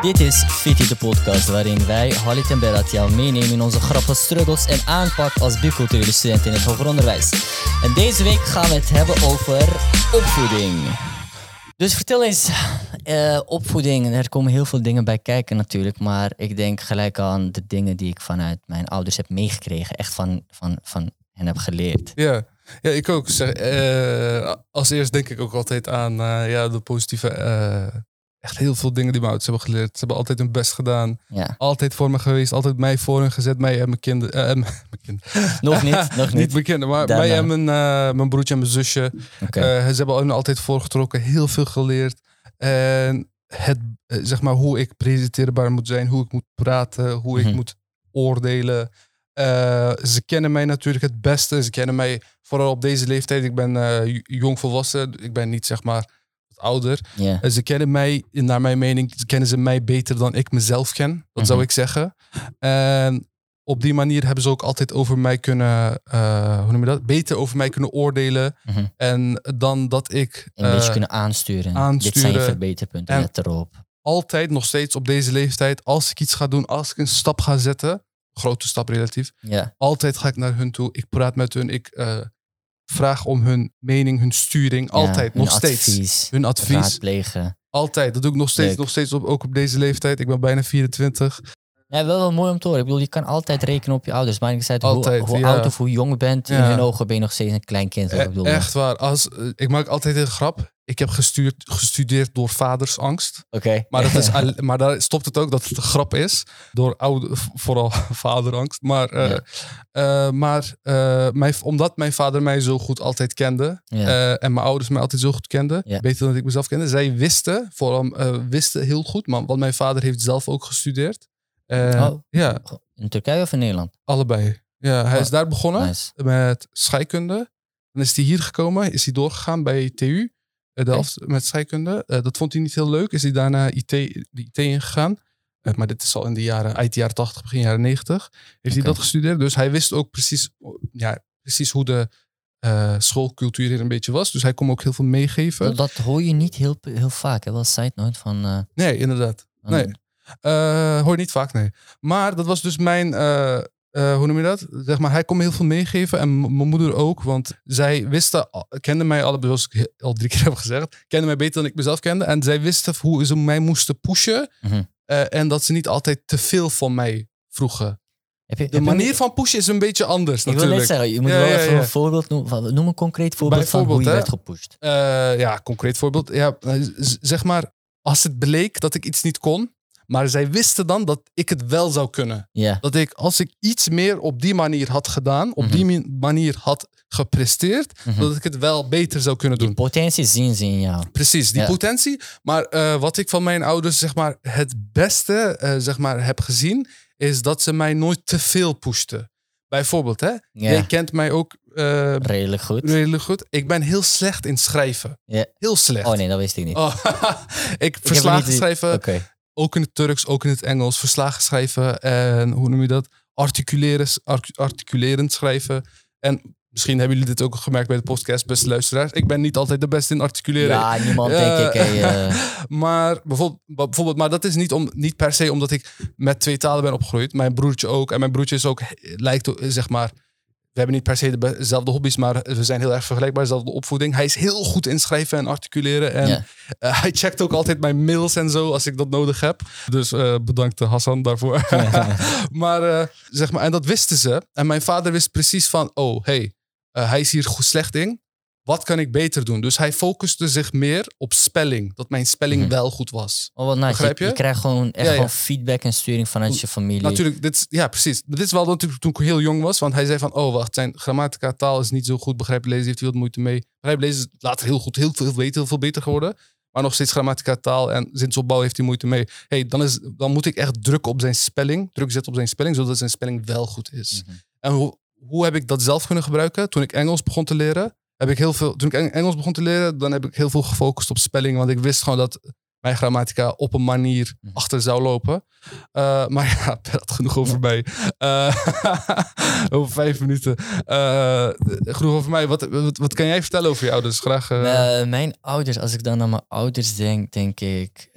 Dit is Fiti de podcast waarin wij, Halit en Berat, jou meenemen in onze grappige struggles en aanpak als biculturele student in het hoger onderwijs. En deze week gaan we het hebben over opvoeding. Dus vertel eens, eh, opvoeding, er komen heel veel dingen bij kijken natuurlijk, maar ik denk gelijk aan de dingen die ik vanuit mijn ouders heb meegekregen, echt van, van, van hen heb geleerd. Ja, ja ik ook. Zeg, eh, als eerst denk ik ook altijd aan eh, ja, de positieve. Echt heel veel dingen die mijn ouders hebben geleerd. Ze hebben altijd hun best gedaan. Ja, Altijd voor me geweest. Altijd mij voor hen gezet. Mij en mijn kinderen. eh, mijn kinderen. nog niet, nog niet niet. mijn kinderen, maar Daarna. mij en mijn, eh, mijn broertje en mijn zusje. Eh, ze hebben hun altijd voorgetrokken. Heel veel geleerd. En het, zeg maar, hoe ik presenteerbaar moet zijn. Hoe ik moet praten. Hoe ik Mhm. moet oordelen. Ze kennen mij natuurlijk het beste. Ze kennen mij vooral op deze leeftijd. Ik ben jong volwassen. Ik ben niet zeg maar ouder. En ze kennen mij, naar mijn mening, kennen ze mij beter dan ik mezelf ken. Dat zou Mhm. ik zeggen. En op die manier hebben ze ook altijd over mij kunnen, eh, hoe noem je dat? Beter over mij kunnen oordelen. Mhm. En dan dat ik Een beetje eh, kunnen aansturen. Dit aansturen. zijn je verbeterpunten, En- let erop. altijd nog steeds op deze leeftijd, als ik iets ga doen, als ik een stap ga zetten, grote stap relatief, Ja, altijd ga ik naar hun toe. Ik praat met hun. Ik eh, vraag om hun mening, hun sturing. Altijd, hun nog steeds. Advies, Hun advies. raadplegen. Altijd. Dat doe ik nog steeds, Leuk. nog steeds op, ook op deze leeftijd. Ik ben bijna 24. Ja, wel, wel mooi om te horen. Ik bedoel, je kan altijd rekenen op je ouders. Maar ik zei het, Altijd, hoe, hoe ja. oud of hoe jong je bent, in Ja. hun ogen ben je nog steeds een klein kind. hoor. Ik bedoel, echt waar. Als, eh, ik maak altijd een grap. Ik heb gestuurd, gestudeerd door vadersangst. Oké. Maar, dat is, maar daar stopt het ook dat het een grap is. Door oude, vooral vaderangst. Maar, eh, Ja. eh, maar eh, mijn, omdat mijn vader mij zo goed altijd kende. Ja. en mijn ouders mij altijd zo goed kenden. Ja. Beter dan ik mezelf kende. Zij wisten, vooral wisten heel goed. Maar, want mijn vader heeft zelf ook gestudeerd. Oh. Ja, In Turkije of in Nederland? allebei. Ja, hij Oh, is daar begonnen Nice. met scheikunde. Dan is hij hier gekomen, is hij doorgegaan bij TU, Delft, met scheikunde. Eh, dat vond hij niet heel leuk, is hij daarna IT, de IT ingegaan. Eh, maar dit is al in de jaren, eind jaren 80, begin jaren 90, heeft hij dat gestudeerd. Dus hij wist ook precies, ja, precies hoe de eh, schoolcultuur hier een beetje was. Dus hij kon ook heel veel meegeven. Dat, hoor je niet heel, heel vaak. Hè? Wel side note van... Nee, inderdaad. van- Nee. Hoor je niet vaak, nee. Maar dat was dus mijn, eh, hoe noem je dat? Zeg maar, hij kon me heel veel meegeven en mijn moeder ook. Want zij wisten, kenden mij allebei, zoals ik al drie keer heb gezegd, kenden mij beter dan ik mezelf kende. En zij wisten hoe ze mij moesten pushen. Mhm. eh, en dat ze niet altijd te veel van mij vroegen. Heb je, De je- manier van pushen is een beetje anders Ik wil natuurlijk. net zeggen, je moet Ja, wel ja, even ja. een voorbeeld noemen. van- Noem een concreet voorbeeld van hoe je werd gepusht. Eh, ja, concreet voorbeeld. Ja, zeg maar, als het bleek dat ik iets niet kon, maar zij wisten dan dat ik het wel zou kunnen. Dat ik, als ik iets meer op die manier had gedaan, op Mhm. die mi- manier had gepresteerd, Mhm. dat ik het wel beter zou kunnen Die doen. potentie zien ze in jou. Precies, die Ja. potentie. Maar eh, wat ik van mijn ouders, zeg maar, het beste eh, zeg maar, heb gezien, is dat ze mij nooit te veel pushten. Bijvoorbeeld, hè? Jij kent mij ook eh, Redelijk goed. redelijk goed. Ik ben heel slecht in schrijven. Heel slecht. Oh nee, dat wist ik niet. Oh, ik er verslagen schrijven, Oké. Ook in het Turks, ook in het Engels. Verslagen schrijven en hoe noem je dat? Articuleren, artic- articulerend schrijven. En misschien hebben jullie dit ook gemerkt bij de podcast, beste luisteraars. Ik ben niet altijd de beste in articuleren. Ja, niemand denk ik. Hey, eh, Maar bijvoorbeeld, bijvoorbeeld, maar dat is niet om, niet per se omdat ik met twee talen ben opgegroeid. Mijn broertje ook. En mijn broertje is ook, lijkt, zeg maar, hebben niet per se de- dezelfde hobby's, maar we zijn heel erg vergelijkbaar, dezelfde opvoeding. Hij is heel goed in schrijven en articuleren. En Ja. eh, hij checkt ook altijd mijn mails en zo als ik dat nodig heb. Dus eh, bedankt eh, Hassan daarvoor. maar, zeg maar, en dat wisten ze. En mijn vader wist precies van, oh, hey, hij is hier goed slecht in. Wat kan ik beter doen? Dus hij focuste zich meer op spelling. Dat mijn spelling Mhm. wel goed was. Oh, wat nice. Begrijp je? je? je krijgt gewoon echt Ja, ja. gewoon feedback en sturing vanuit je familie. Natuurlijk, dit ja, precies. Dit is wel natuurlijk toen ik heel jong was. Want hij zei van, oh wacht, zijn grammatica taal is niet zo goed. Begrijpen lezen heeft hij wat moeite mee. Begrijpen lezen is later heel goed, heel veel beter, heel veel beter geworden. Maar nog steeds grammatica taal en zinsopbouw heeft hij moeite mee. hey, dan, is, dan moet ik echt druk op zijn spelling. Druk zetten op zijn spelling, zodat zijn spelling wel goed is. Mhm. En hoe, hoe heb ik dat zelf kunnen gebruiken? Toen ik Engels begon te leren, heb ik heel veel. Toen ik Eng- Engels begon te leren, dan heb ik heel veel gefocust op spelling. Want ik wist gewoon dat mijn grammatica op een manier Mhm. achter zou lopen. Eh, maar ja, dat genoeg over mij. Eh, over vijf minuten. Eh, genoeg over mij. Wat, wat, wat kan jij vertellen over je ouders? Graag. mijn ouders, als ik dan aan mijn ouders denk, denk ik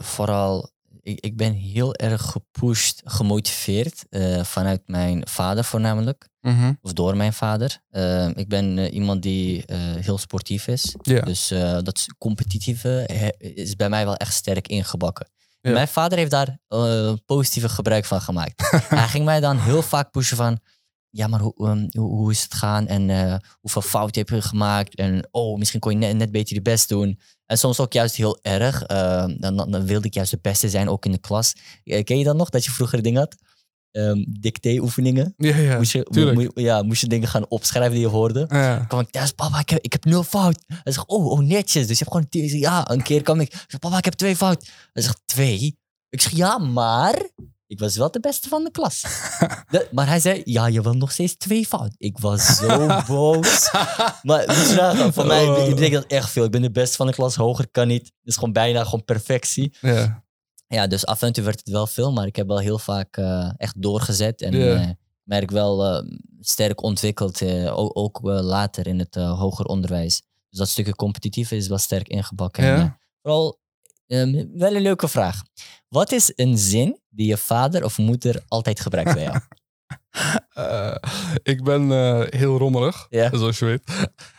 vooral ik, ik ben heel erg gepusht, gemotiveerd eh, vanuit mijn vader voornamelijk. Mhm. Of door mijn vader. Eh, ik ben eh, iemand die heel sportief is. Dus dat competitieve is bij mij wel echt sterk ingebakken. Mijn vader heeft daar positieve gebruik van gemaakt. Hij ging mij dan heel vaak pushen van... Ja, maar hoe, ehm, hoe, hoe is het gaan? En eh, hoeveel fouten heb je gemaakt? En oh, misschien kon je net, net beter je best doen. En soms ook juist heel erg. eh, dan, wilde ik juist de beste zijn, ook in de klas. Eh, ken je dat nog, dat je vroeger dingen had? Ehm dicté-oefeningen. Ja, ja, moest, je, tuurlijk. mo- mo- ja, moest je dingen gaan opschrijven die je hoorde. ja. Dan kwam ik thuis, papa, ik heb, ik heb nul fout. Hij zegt, oh, oh, netjes. Dus je hebt gewoon tien. Ja, een keer kwam ik, papa, ik heb twee fout. Hij zegt, twee? Ik zeg, ja, maar ik was wel de beste van de klas. De- maar hij zei, ja, je wil nog steeds twee fout. Ik was zo boos. Maar nagaan, voor mij Oh. betekent dat echt veel. Ik ben de beste van de klas, hoger kan niet. Het is gewoon bijna gewoon perfectie. ja. Ja, dus af en toe werd het wel veel, maar ik heb wel heel vaak eh, echt doorgezet. En Ja. eh, merk wel eh, sterk ontwikkeld, ook, ook later in het hoger onderwijs. Dus dat stukje competitieve is wel sterk ingebakken. En, Ja? vooral ehm, wel een leuke vraag. Wat is een zin die je vader of moeder altijd gebruikt bij jou? Eh, ik ben eh, heel rommelig, zoals je weet.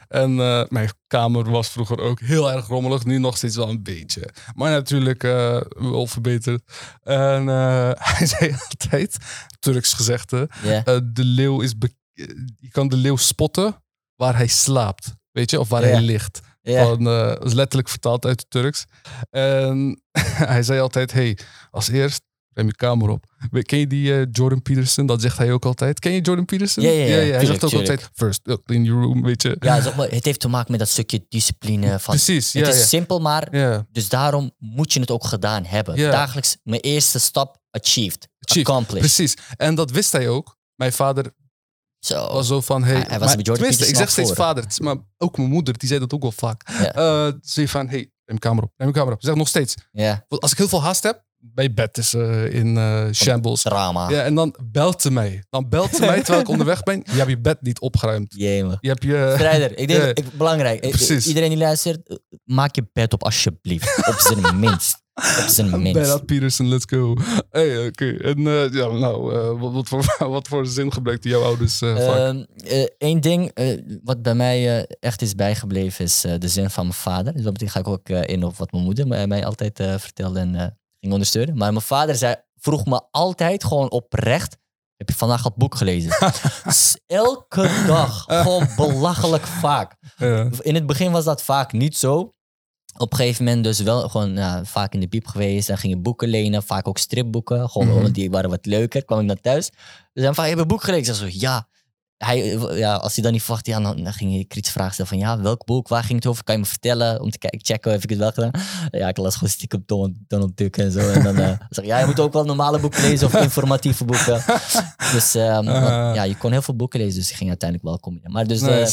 En eh, mijn kamer was vroeger ook heel erg rommelig. Nu nog steeds wel een beetje. Maar natuurlijk wel verbeterd. En hij zei altijd, Turks gezegde, de leeuw is... je kan de leeuw spotten waar hij slaapt. Weet je? Of waar hij ligt. Van, eh, dat is letterlijk vertaald uit het Turks. En hij zei altijd, hey, als eerst ruim je kamer op. Ken je die eh, Jordan Peterson? Dat zegt hij ook altijd. Ken je Jordan Peterson? Ja, ja, ja. Hij Tuurlijk, zegt ook tuurlijk. altijd, first, uh, clean your room, weet je. ja het heeft te maken met dat stukje discipline. Van, Precies, ja, het is simpel, maar dus daarom moet je het ook gedaan hebben. Dagelijks mijn eerste stap achieved. Achieved. Precies. En dat wist hij ook. Mijn vader Zo. was zo van, hey, Hij- hij was maar Jordan tenminste, ik zeg steeds voor. vader, maar ook mijn moeder, die zei dat ook wel vaak. Ja. Eh, ze zei van, hey, neem kamer op, neem kamer op. Ze zegt nog steeds, Ja, als ik heel veel haast heb, bij bed is eh, in eh, shambles. drama. Ja, en dan belt ze mij. Dan belt ze mij terwijl ik onderweg ben. Je hebt je bed niet opgeruimd. Jemig. Je hebt je... Strijder, ik denk, ik, belangrijk. Precies. Iedereen die luistert, maak je bed op alsjeblieft. Op zijn minst. Op zijn minst. Bernard Peterson, let's go. Hey, oké. En eh, ja, nou, eh, wat, wat, voor, wat voor zin gebruikten jouw ouders eh, vaak? Eén ding eh, wat bij mij eh, echt is bijgebleven is eh, de zin van mijn vader. Dus dat ga ik ook eh, in op wat mijn moeder mij, altijd eh, vertelde en eh, ging ondersteunen. Maar mijn vader zei, vroeg me altijd gewoon oprecht, heb je vandaag het boek gelezen? S- Elke dag, gewoon belachelijk vaak. Ja. In het begin was dat vaak niet zo. Op een gegeven moment dus wel gewoon ja, vaak in de piep geweest. En ging je boeken lenen, vaak ook stripboeken. Gewoon, Mhm. want die waren wat leuker. Kwam ik naar thuis. Dus hij van, heb je een boek gelezen? Ik zo, ja. Hij, ja. Als hij dan niet verwacht, ja, dan, dan ging je kritische vragen stellen van, ja, welk boek? Waar ging het over? Kan je me vertellen? Om te kijken, checken of ik het wel gedaan. Ja, ik las gewoon stiekem Donald, Donald Duck en zo. En dan eh, zeg ik, ja, je moet ook wel normale boeken lezen of informatieve boeken. Dus ehm, Ah. want, ja, je kon heel veel boeken lezen. Dus ik ging uiteindelijk wel combineren. Maar dus, eh.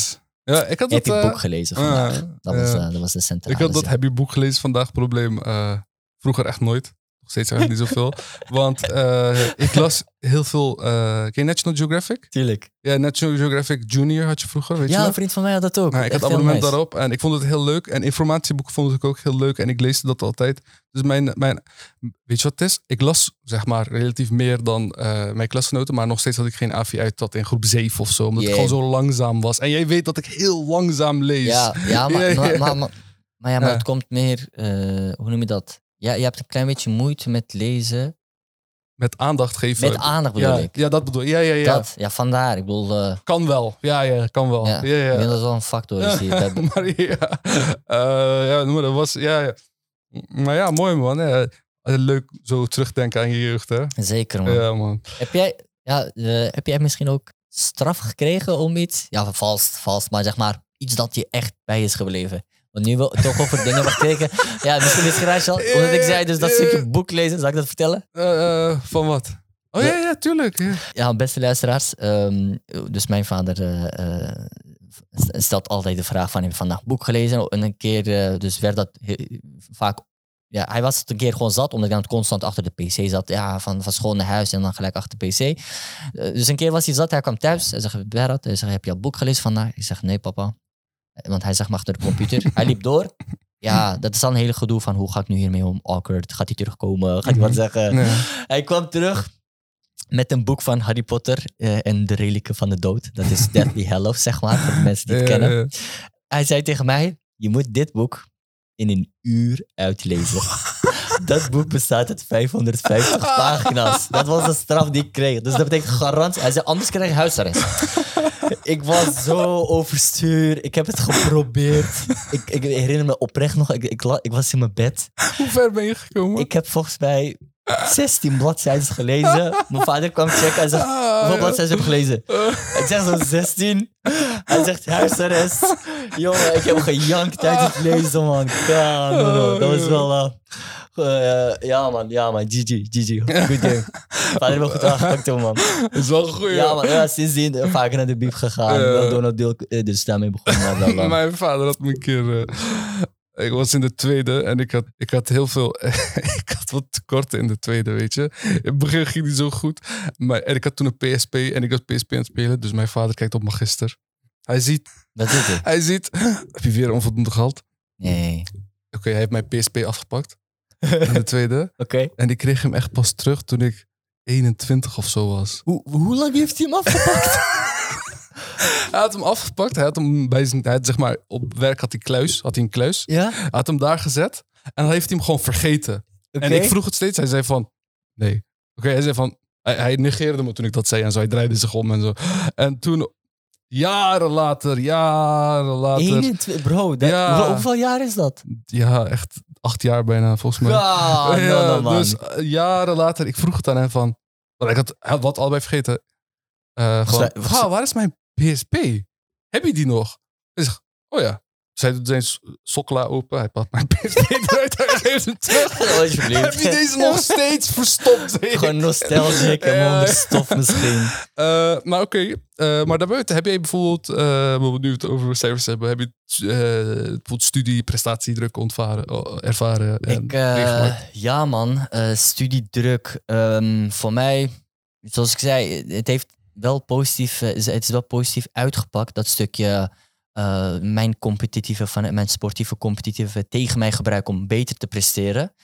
Ja, ik had heb dat, je eh, boek gelezen vandaag? ah, dat, was, eh, dat was de centrale ik had dat heb je boek gelezen vandaag probleem. eh, vroeger echt nooit. Nog steeds eigenlijk niet zoveel. Want eh, ik las heel veel... eh ken je National Geographic? Tuurlijk. Ja, National Geographic Junior had je vroeger, weet je Ja, nog? een vriend van mij had dat ook. Nou, ik had abonnement nice. daarop en ik vond het heel leuk. En informatieboeken vond ik ook heel leuk en ik leesde dat altijd. Dus mijn, mijn weet je wat het is? Ik las zeg maar relatief meer dan eh, mijn klasgenoten, maar nog steeds had ik geen AVI uit tot in groep 7 of zo, omdat Yeah. ik gewoon zo langzaam was. En jij weet dat ik heel langzaam lees. Ja, ja, maar, Ja, maar, ja. maar, maar, maar ja, maar Ja. het komt meer... hoe noem je dat? Ja, je hebt een klein beetje moeite met lezen. Met aandacht geven. Met aandacht bedoel ja, ik. ja, dat bedoel ik. Ja, ja, ja. Dat, ja, vandaar. Ik bedoel... eh, Kan wel. Ja, ja, kan wel. ja, Ja, ja. Ik denk dat het wel een factor is hier. maar ja, eh, ja, maar dat was, ja, ja. Maar ja, mooi man. Ja. Leuk zo terugdenken aan je jeugd, hè? Zeker, man. Ja, man. Heb, jij, ja, eh, heb jij misschien ook straf gekregen om iets? Ja, vals, vals, maar zeg maar iets dat je echt bij is gebleven. Want nu het toch over dingen gekregen. Ja, misschien is het al. Omdat ik zei dus dat stukje boek lezen. Zal ik dat vertellen? Eh, eh, van wat? Oh ja, ja, tuurlijk. Ja. Ja, beste luisteraars. ehm, dus mijn vader eh, stelt altijd de vraag van, heb je vandaag boek gelezen? En een keer, dus werd dat vaak... Ja, hij was het een keer gewoon zat, omdat ik dan constant achter de pc zat. Ja, van, van school naar huis en dan gelijk achter de pc. Dus een keer was hij zat, hij kwam thuis. Hij zegt, Berat, hij zegt, heb je al boek gelezen vandaag? Ik zeg, nee papa. Want hij zag me achter de computer. hij liep door. ja, dat is dan een hele gedoe van hoe ga ik nu hiermee om? Awkward. Gaat hij terugkomen? Gaat hij wat Mhm. zeggen? Hij kwam terug met een boek van Harry Potter eh, en de relieken van de dood. Dat is Deathly Hallows, zeg maar, voor de mensen die het Ja, kennen. ja. Hij zei tegen mij, je moet dit boek in een uur uitlezen. dat boek bestaat uit 550 pagina's. Dat was de straf die ik kreeg. Dus dat betekent garantie. Hij zei, anders krijg je huisarrest. ik was zo overstuur. Ik heb het geprobeerd. Ik, ik herinner me oprecht nog, ik, ik, ik was in mijn bed. Hoe ver ben je gekomen? Ik heb volgens mij 16 bladzijden gelezen. Mijn vader kwam checken. Hij zegt, Ah, hoeveel ja. bladzijden heb je gelezen? Ik zeg zo 16. Hij zegt huisarrest. Jongen, ik heb gejankt tijdens het lezen, man. Ja, no, no. Dat was wel... eh, eh, ja, man. Ja, man. GG. GG. Good game. Vader heeft wel goed aangepakt, hoor, man. Dat is wel een goeie. Ja, man. Ja, sindsdien eh, vaker naar de biep gegaan. Wel Donald Duck. eh, Dus daarmee begonnen. Mijn vader had me een keer... eh, ik was in de tweede en ik had, ik had heel veel... ik had wat tekorten in de tweede, weet je. In het begin ging die zo goed. Maar, en ik had toen een PSP en ik was PSP aan het spelen. Dus mijn vader kijkt op magister. Hij ziet... Het? Hij ziet... Heb je weer onvoldoende gehad? Nee. Oké, hij heeft mijn PSP afgepakt. In de tweede. Oké. En ik kreeg hem echt pas terug toen ik 21 of zo was. Hoe, hoe lang heeft hij hem afgepakt? Hij had hem afgepakt. Hij had hem bij zijn... Hij had, zeg maar, op werk had hij kluis. Had hij een kluis. ja? Hij had hem daar gezet. En dan heeft hij hem gewoon vergeten. En ik vroeg het steeds. Hij zei van... Nee. Oké, hij zei van... Hij, hij negeerde me toen ik dat zei en zo. Hij draaide zich om en zo. En toen... Jaren later, jaren later. 21, bro, dat, Ja. hoeveel jaar is dat? Ja, echt acht jaar bijna, volgens mij. No, no, man. dus eh, jaren later, ik vroeg het aan hem van... Want ik had, wat allebei vergeten. Eh "Wauw, waar is mijn PSP? Heb je die nog? Ik zeg, oh ja. Zij doet zijn sokla open. Hij pakt mijn PSP eruit. Hij geeft hem terug. Alsjeblieft. Heb je deze nog steeds verstopt? Gewoon nostalgic en Ja. onder stof misschien. Eh, maar oké, eh, maar daarbuiten heb jij bijvoorbeeld, we nu het over cijfers hebben, heb je bijvoorbeeld studie, prestatiedruk ontvaren, ervaren en Ik, ja man, studiedruk. Ehm, voor mij, zoals ik zei, het heeft wel positief, het is wel positief uitgepakt. Dat stukje eh, mijn competitieve, van mijn sportieve competitieve tegen mij gebruiken om beter te presteren.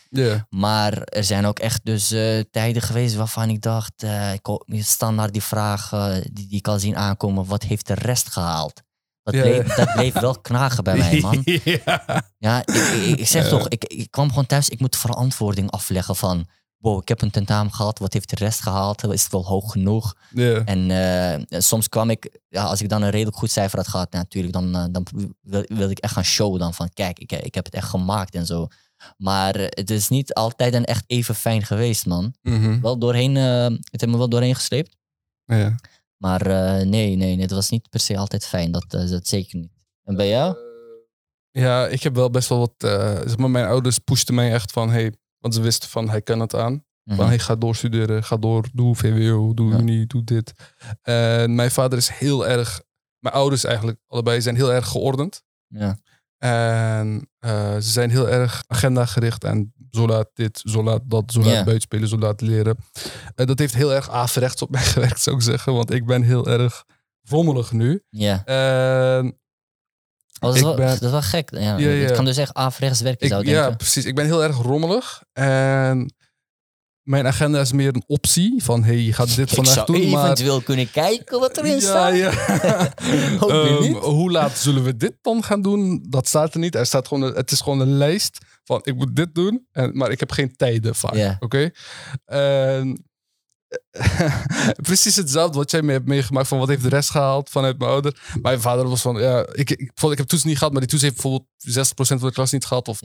Maar er zijn ook echt dus eh, tijden geweest waarvan ik dacht, eh ik standaard die vraag die, die ik al zien aankomen, wat heeft de rest gehaald? Dat, bleef, dat bleef wel knagen bij mij, man. ja. Ja, ik, ik, ik zeg toch, ik, ik kwam gewoon thuis, ik moet verantwoording afleggen van, wow, ik heb een tentamen gehad, wat heeft de rest gehaald? Is het wel hoog genoeg? Ja. En eh, soms kwam ik, ja, als ik dan een redelijk goed cijfer had gehad, natuurlijk, dan, eh, dan wil, wilde ik echt gaan showen dan van, kijk, ik, ik heb het echt gemaakt en zo. Maar eh, het is niet altijd en echt even fijn geweest, man. Mhm. Wel doorheen, eh, het heeft me wel doorheen gesleept. ja. Maar eh, nee, nee, het was niet per se altijd fijn, dat, eh, dat zeker niet. En bij jou? Ja, ik heb wel best wel wat. eh, zeg maar, mijn ouders pushten mij echt van: hey, want ze wisten van hij kan het aan. Mhm. Van hey, ga doorstuderen, ga door, doe VWO, doe Ja. Unie, doe dit. En mijn vader is heel erg. Mijn ouders eigenlijk allebei zijn heel erg geordend. Ja. En eh, ze zijn heel erg agenda gericht en zo laat dit, zo laat dat, zo laat Ja. buitenspelen, zo laat leren. Eh, dat heeft heel erg averechts op mij gewerkt, zou ik zeggen. Want ik ben heel erg rommelig nu. Ja. Oh, dat, is wel, ben- dat is wel gek. Ja, Ja, ja. Het kan dus echt averechts werken, ik, zou ik ja, denken. precies. Ik ben heel erg rommelig. En mijn agenda is meer een optie. Van hey, je gaat dit Ik vandaag zou doen. Maar eventueel kunnen kijken wat erin ja, staat. ja. Ehm, hoe laat zullen we dit dan gaan doen? Dat staat er niet. Er staat gewoon het is gewoon een lijst van ik moet dit doen. En, maar ik heb geen tijden vaak. Ja. Oké? En- Precies hetzelfde wat jij mee hebt meegemaakt van wat heeft de rest gehaald vanuit mijn ouder. Mijn vader was van ja, ik, ik, vond- ik heb toets niet gehad, maar die toets heeft bijvoorbeeld 60% van de klas niet gehad of 90%.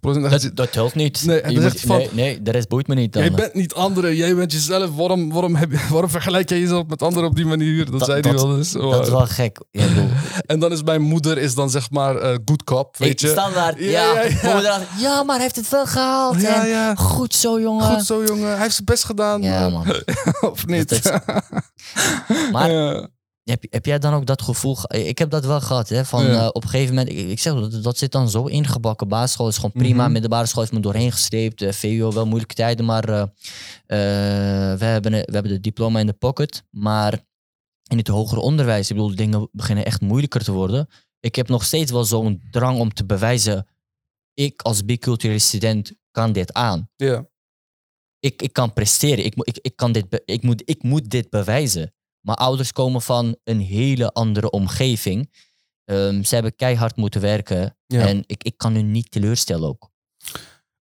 Dan gaat Dat, dat helpt niet. Nee, Je dan moet- zegt hij van- nee, nee, de rest boeit me niet dan. Jij bent niet anderen, jij bent jezelf. Waarom, waarom, heb waarom vergelijk jij jezelf met anderen op die manier? Dat, Dat- zei hij dat- wel eens. Dat is wel gek. Ja, ik En dan is mijn moeder is dan zeg maar eh good cop, weet ik, je. standaard, ja. Ja, ja, maar hij heeft het wel gehaald. En. Goed zo, jongen. Goed zo, jongen. Hij heeft zijn best gedaan. Ja, man. of niet? Maar Ja. heb, heb jij dan ook dat gevoel? ge- Ik heb dat wel gehad. Hè, van, Ja. eh, op een gegeven moment, ik, ik zeg dat, dat zit dan zo ingebakken. Basisschool is gewoon prima. Mhm. Middelbare school heeft me doorheen gestreept. eh, VWO wel moeilijke tijden, maar eh, we, hebben, we hebben de diploma in de pocket. Maar in het hoger onderwijs, ik bedoel, dingen beginnen echt moeilijker te worden. Ik heb nog steeds wel zo'n drang om te bewijzen ik als biculturele student kan dit aan. Ja. Ik, ik kan presteren. Ik, moet- ik, ik, kan dit be- ik, moet, ik moet dit bewijzen. Mijn ouders komen van een hele andere omgeving. Ehm, ze hebben keihard moeten werken. Ja. En ik, ik kan hun niet teleurstellen ook.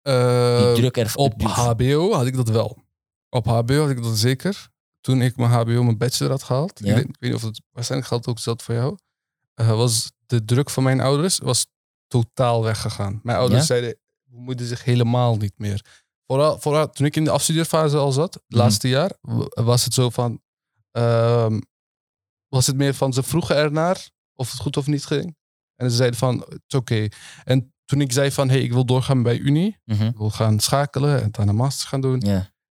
Eh, druk er op HBO had ik dat wel. Op HBO had ik dat zeker. Toen ik mijn HBO, mijn bachelor had gehaald. Ja. Ik, weet, ik weet niet of het waarschijnlijk geldt ook hetzelfde voor jou. eh, was de druk van mijn ouders was totaal weggegaan. Mijn ouders Ja? zeiden, bemoeiden zich helemaal niet meer. Vooral, vooral toen ik in de afstudeerfase al zat, het Mhm. laatste jaar, was het zo van... ehm, was het meer van, ze vroegen ernaar of het goed of niet ging. En ze zeiden van, het is oké. En toen ik zei van, hey, ik wil doorgaan bij Unie. Mhm. Ik wil gaan schakelen en daarna master gaan doen.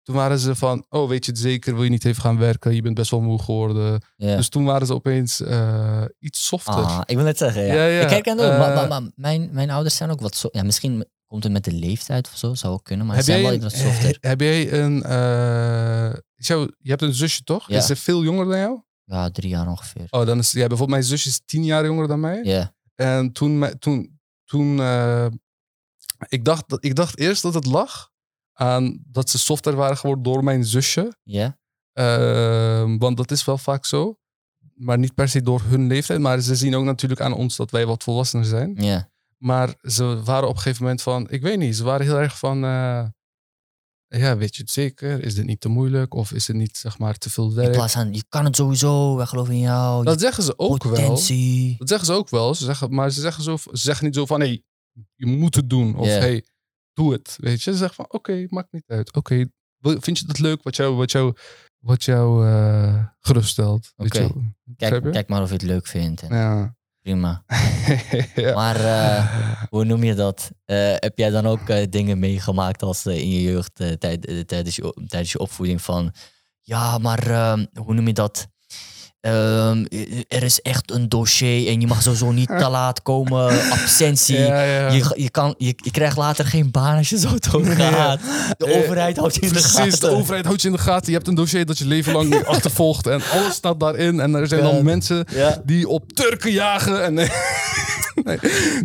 Toen waren ze van, oh weet je het zeker, wil je niet even gaan werken? Je bent best wel moe geworden. Dus toen waren ze opeens eh, iets softer. Ah, ik wil net zeggen, ja. Ja, ja, Ik het ook. Maar, eh, maar, maar mijn, mijn ouders zijn ook wat zo... Ja, misschien komt het met de leeftijd of zo, zou ook kunnen. Maar heb, zijn jij wel iets wat softer. he- heb jij een... jou- je hebt een zusje toch? Ja. Is ze veel jonger dan jou? Ja, drie jaar ongeveer. Oh, dan is ja, bijvoorbeeld mijn zusje is tien jaar jonger dan mij. Ja, En toen, toen, toen eh, ik, dacht, ik dacht eerst dat het lag aan dat ze softer waren geworden door mijn zusje. ja. Ehm, want dat is wel vaak zo. Maar niet per se door hun leeftijd. Maar ze zien ook natuurlijk aan ons dat wij wat volwassener zijn. ja. Maar ze waren op een gegeven moment van... Ik weet niet, ze waren heel erg van... eh, ja, weet je het zeker? Is dit niet te moeilijk? Of is het niet, zeg maar, te veel In werk? plaats van, je kan het sowieso, wij geloven in jou. Dat zeggen ze ook wel. potentie. Dat zeggen ze ook wel. Ze zeggen, maar ze zeggen, zo, ze zeggen niet zo van... Hey, je moet het doen. Of hey, doe het. Weet je? Ze zeggen van... Oké, maakt niet uit. Oké, vind je dat leuk wat jou, wat jou, wat jou eh, geruststelt? Weet Oké. je wel? Begrijp Kijk, kijk maar of je het leuk vindt. En Ja. Prima. ja. Maar eh, hoe noem je dat? Eh, heb jij dan ook eh, dingen meegemaakt als in je jeugd tijd, tijdens, je, tijdens je opvoeding van... Ja, maar hoe noem je dat? Ehm, er is echt een dossier en je mag sowieso niet te laat komen. Absentie. Ja, ja. Je, je, kan, je, je krijgt later geen baan als je zo doorgaat. De Eh, overheid houdt je in de Precies, gaten. de overheid houdt je in de gaten. Je hebt een dossier dat je leven lang niet achtervolgt. En alles staat daarin. En er zijn dan mensen die op Turken jagen. En nee,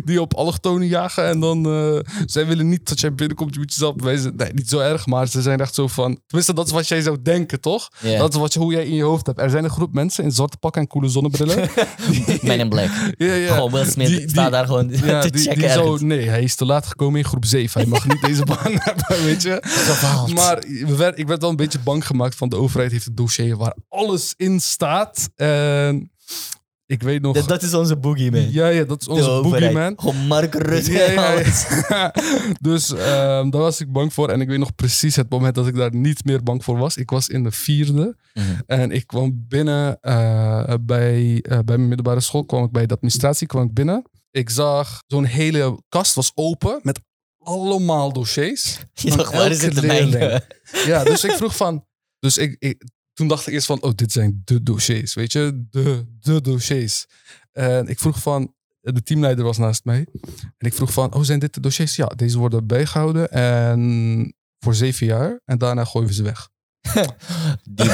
die op allochtonen jagen. En dan, eh, zij willen niet dat jij binnenkomt. Je moet jezelf bewijzen. Nee, niet zo erg. Maar ze zijn echt zo van... Tenminste, dat is wat jij zou denken, toch? Dat is wat, hoe jij in je hoofd hebt. Er zijn een groep mensen in zwarte pakken en coole zonnebrillen. Men in Black. ja, ja. Gewoon Will Smith Die- die- staat daar gewoon Ja, te checken die zo, nee, hij is te laat gekomen in groep 7. Hij mag niet deze baan hebben, weet je. Maar werd, ik werd wel een beetje bang gemaakt van de overheid heeft een dossier waar alles in staat. En ik weet nog... Dat, dat is onze boogeyman. ja, ja, dat is onze De overheid. boogeyman. Gewoon Mark Rutte Ja, ja, dus ehm, daar was ik bang voor. En ik weet nog precies het moment dat ik daar niet meer bang voor was. Ik was in de vierde. Mhm. En ik kwam binnen eh, bij, eh, bij mijn middelbare school. Kwam ik bij de administratie kwam ik binnen. Ik zag zo'n hele kast was open met allemaal dossiers. Je dacht, waar is het. Ja, dus ik vroeg van... Dus ik, ik, toen dacht ik eerst van, oh, dit zijn de dossiers, weet je? De, de dossiers. En ik vroeg van, de teamleider was naast mij. En ik vroeg van, oh, zijn dit de dossiers? Ja, deze worden bijgehouden en voor zeven jaar. En daarna gooien we ze weg. Die,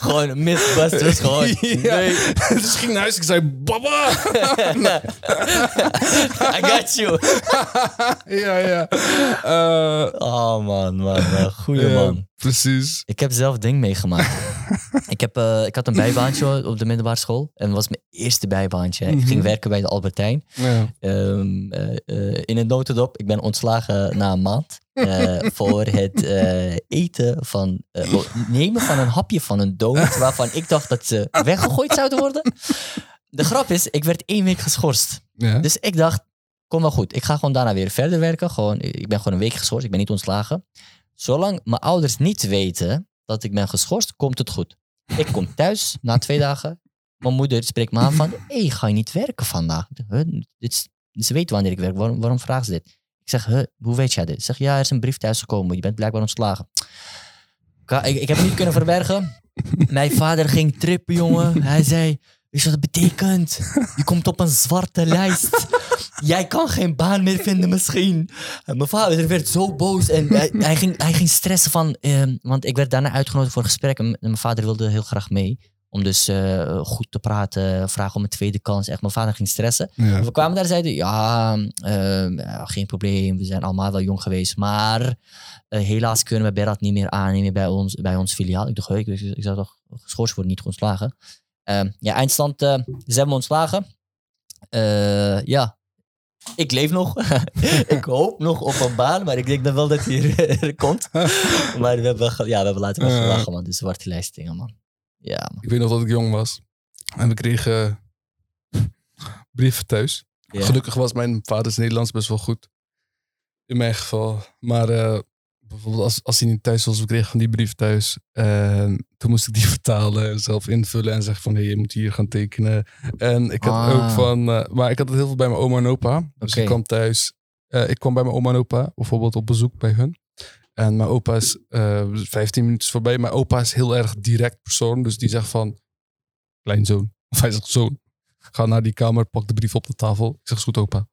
gewoon Mythbusters, gewoon. Ja. Nee, dus ik ging naar huis ik zei, baba! I got you. ja, ja. Eh, Oh man, man, man. Goeie ja, man. Precies. Ik heb zelf ding meegemaakt. ik, heb, eh, ik had een bijbaantje op de middelbare school. En dat was mijn eerste bijbaantje. Ik ging Mhm. werken bij de Albertijn. Ja. Ehm, eh, in een notendop, ik ben ontslagen na een maand. Eh, voor het eh, eten van, eh, nemen van een hapje van een donut waarvan ik dacht dat ze weggegooid zouden worden. De grap is, ik werd één week geschorst. Ja. Dus ik dacht, kom wel goed. Ik ga gewoon daarna weer verder werken. Gewoon, ik ben gewoon een week geschorst. Ik ben niet ontslagen. Zolang mijn ouders niet weten dat ik ben geschorst, komt het goed. Ik kom thuis na twee dagen. Mijn moeder spreekt me aan van, hé, hey, ga je niet werken vandaag? Huh, dit is, ze weten wanneer ik werk. Waarom, waarom vragen ze dit? Ik zeg, huh, hoe weet jij dit? Ze zegt, ja, er is een brief thuisgekomen. Je bent blijkbaar ontslagen. Ik, ik heb het niet kunnen verbergen. Mijn vader ging trippen, jongen. Hij zei, weet je wat dat betekent? Je komt op een zwarte lijst. Jij kan geen baan meer vinden misschien. En mijn vader werd zo boos en hij, hij, ging, hij ging stressen van... ehm, want ik werd daarna uitgenodigd voor een gesprek en mijn vader wilde heel graag mee. Om dus eh, goed te praten, vragen om een tweede kans. Echt, mijn vader ging stressen. Ja. We kwamen daar en zeiden, ja, eh, ja, geen probleem. We zijn allemaal wel jong geweest. Maar eh, helaas kunnen we Berat niet meer aannemen bij ons, bij ons filiaal. Ik dacht, ik, ik zou toch geschorst worden, niet ontslagen. Ehm, ja, eindstand, eh, ze hebben me ontslagen. Eh, ja, ik leef nog. ik hoop nog op een baan, maar ik denk dan wel dat hij er, komt. maar we hebben, ja, we hebben later wel gelachen, man. Dus zwarte lijstingen, man. Ja. Ik weet nog dat ik jong was. En we kregen brieven thuis. Ja. Gelukkig was mijn vaders Nederlands best wel goed. In mijn geval. Maar eh, bijvoorbeeld als, als hij niet thuis was, we kregen van die brief thuis. En toen moest ik die vertalen en zelf invullen en zeggen van hé, je moet hier gaan tekenen. En ik had Ah. ook van, eh, maar ik had het heel veel bij mijn oma en opa. Dus ik kwam thuis. eh, ik kwam bij mijn oma en opa, bijvoorbeeld op bezoek bij hun. En mijn opa is eh 15 minuten voorbij. Mijn opa is heel erg direct persoon. Dus die zegt van, kleinzoon. Of hij zegt zoon. Ga naar die kamer, pak de brief op de tafel. Ik zeg, goed opa.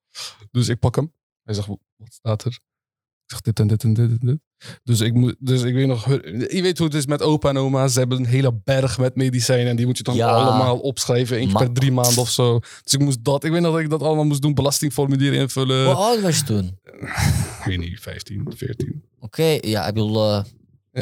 Dus ik pak hem. Hij zegt, wat staat er? Ik zeg, dit en dit en dit en dit. Dus ik, moet, dus ik weet nog, je weet hoe het is met opa en oma. Ze hebben een hele berg met medicijnen. En die moet je dan Ja. allemaal opschrijven. keer Ma- per drie maanden of zo. Dus ik moest dat, ik weet nog dat ik dat allemaal moest doen. Belastingformulieren invullen. Hoe oud was je toen? Ik weet niet, 15, 14. Oké, ja, ik bedoel... eh,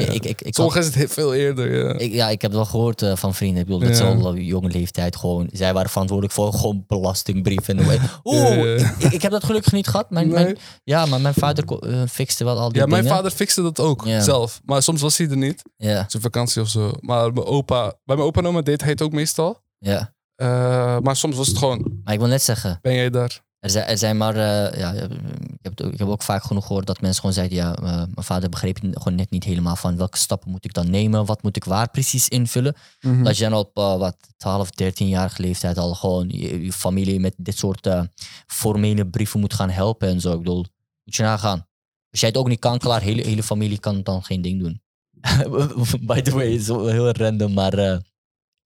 Ja. ik, ik, ik, had- is het veel eerder. Ja. Ik, ja, ik heb het wel gehoord eh, van vrienden. Ik bedoel, dat ze Ja. al op jonge leeftijd gewoon... Zij waren verantwoordelijk voor gewoon belastingbrieven. En, Oeh, Ja, ja. Ik, ik heb dat gelukkig niet gehad. Mijn, Nee. mijn- ja, maar mijn vader eh, fixte wel al die Ja, mijn dingen. vader fixte dat ook Ja. zelf. Maar soms was hij er niet. Ja, Zijn vakantie of zo. Maar mijn opa, bij mijn opa en oma deed hij het ook meestal. ja. Eh, maar soms was het gewoon, Maar ik wil net zeggen, ben jij daar? Er zijn, er zijn maar... eh, ja, ik, heb ik heb ook vaak genoeg gehoord dat mensen gewoon zeiden... Ja, eh, mijn vader begreep gewoon net niet helemaal van... Welke stappen moet ik dan nemen? Wat moet ik waar precies invullen? Dat je dan op eh, wat 12, 13-jarige leeftijd al gewoon je, je familie met dit soort eh, formele brieven moet gaan helpen en zo. Ik bedoel, moet je nagaan. Als jij het ook niet kan, klaar, hele, hele familie kan dan geen ding doen. By the way, zo heel random, maar eh,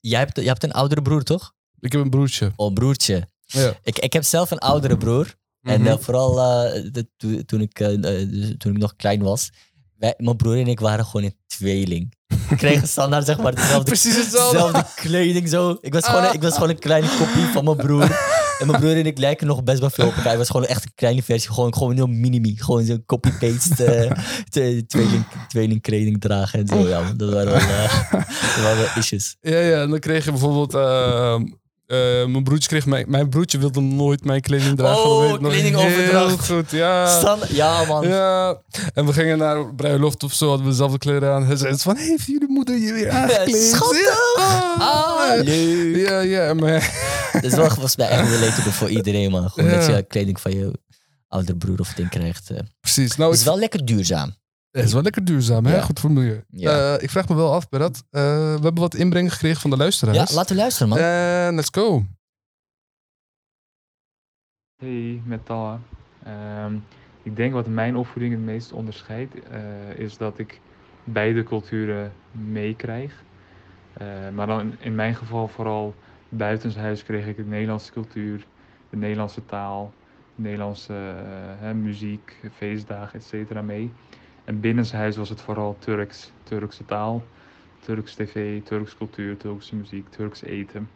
jij, hebt, jij hebt een oudere broer, toch? Ik heb een broertje. Oh, broertje. Ja. Ik, ik heb zelf een oudere broer. En Mhm. eh, vooral eh, de- toen, toen, ik, eh, dus toen ik nog klein was, wij, mijn broer en ik waren gewoon een tweeling. We kregen standaard zeg maar dezelfde Precies hetzelfde. Dezelfde kleding zo. Ik was, gewoon, een- ik was gewoon een kleine kopie van mijn broer. En mijn broer en ik lijken nog best wel veel op elkaar. Ik was gewoon echt een kleine versie. Gewoon, gewoon heel mini Gewoon zo'n copy-paste te- tweeling, tweeling kleding dragen en zo. Ja, dat waren wel, dat waren wel issues. Ja, ja, en dan kreeg je bijvoorbeeld... eh, eh, mijn broertje kreeg mijn... Mijn broertje wilde nooit mijn kleding dragen. Oh, nog kledingoverdracht. Heel goed, ja. Stan- ja, man. Ja, en we gingen naar bruiloft of zo, hadden we dezelfde kleren aan. Hij zei van, heeft jullie moeder je weer aangekleed? schattig. Ja. Ah, leuk. Ja, ja, maar... Dat is wel volgens mij echt relatable voor iedereen, man. Gewoon dat je kleding van je oudere broer of ding krijgt. eh. Precies. Nou, Het is wel lekker duurzaam. Het is wel lekker duurzaam, hè? Ja. Goed voor het milieu. Ja. Eh, ik vraag me wel af, Berat. eh, we hebben wat inbreng gekregen van de Ja, luisteraars. laten we luisteren, man. En let's go. Hey, met Talha. Ehm, ik denk wat mijn opvoeding het meest onderscheidt, eh, is dat ik beide culturen meekrijg. Eh, maar dan in mijn geval vooral buitenshuis kreeg ik de Nederlandse cultuur, de Nederlandse taal, de Nederlandse eh, hè, muziek, feestdagen, etc. mee. En binnenshuis was het vooral Turks, Turkse taal, Turks tv, Turks cultuur, Turkse muziek, Turks eten.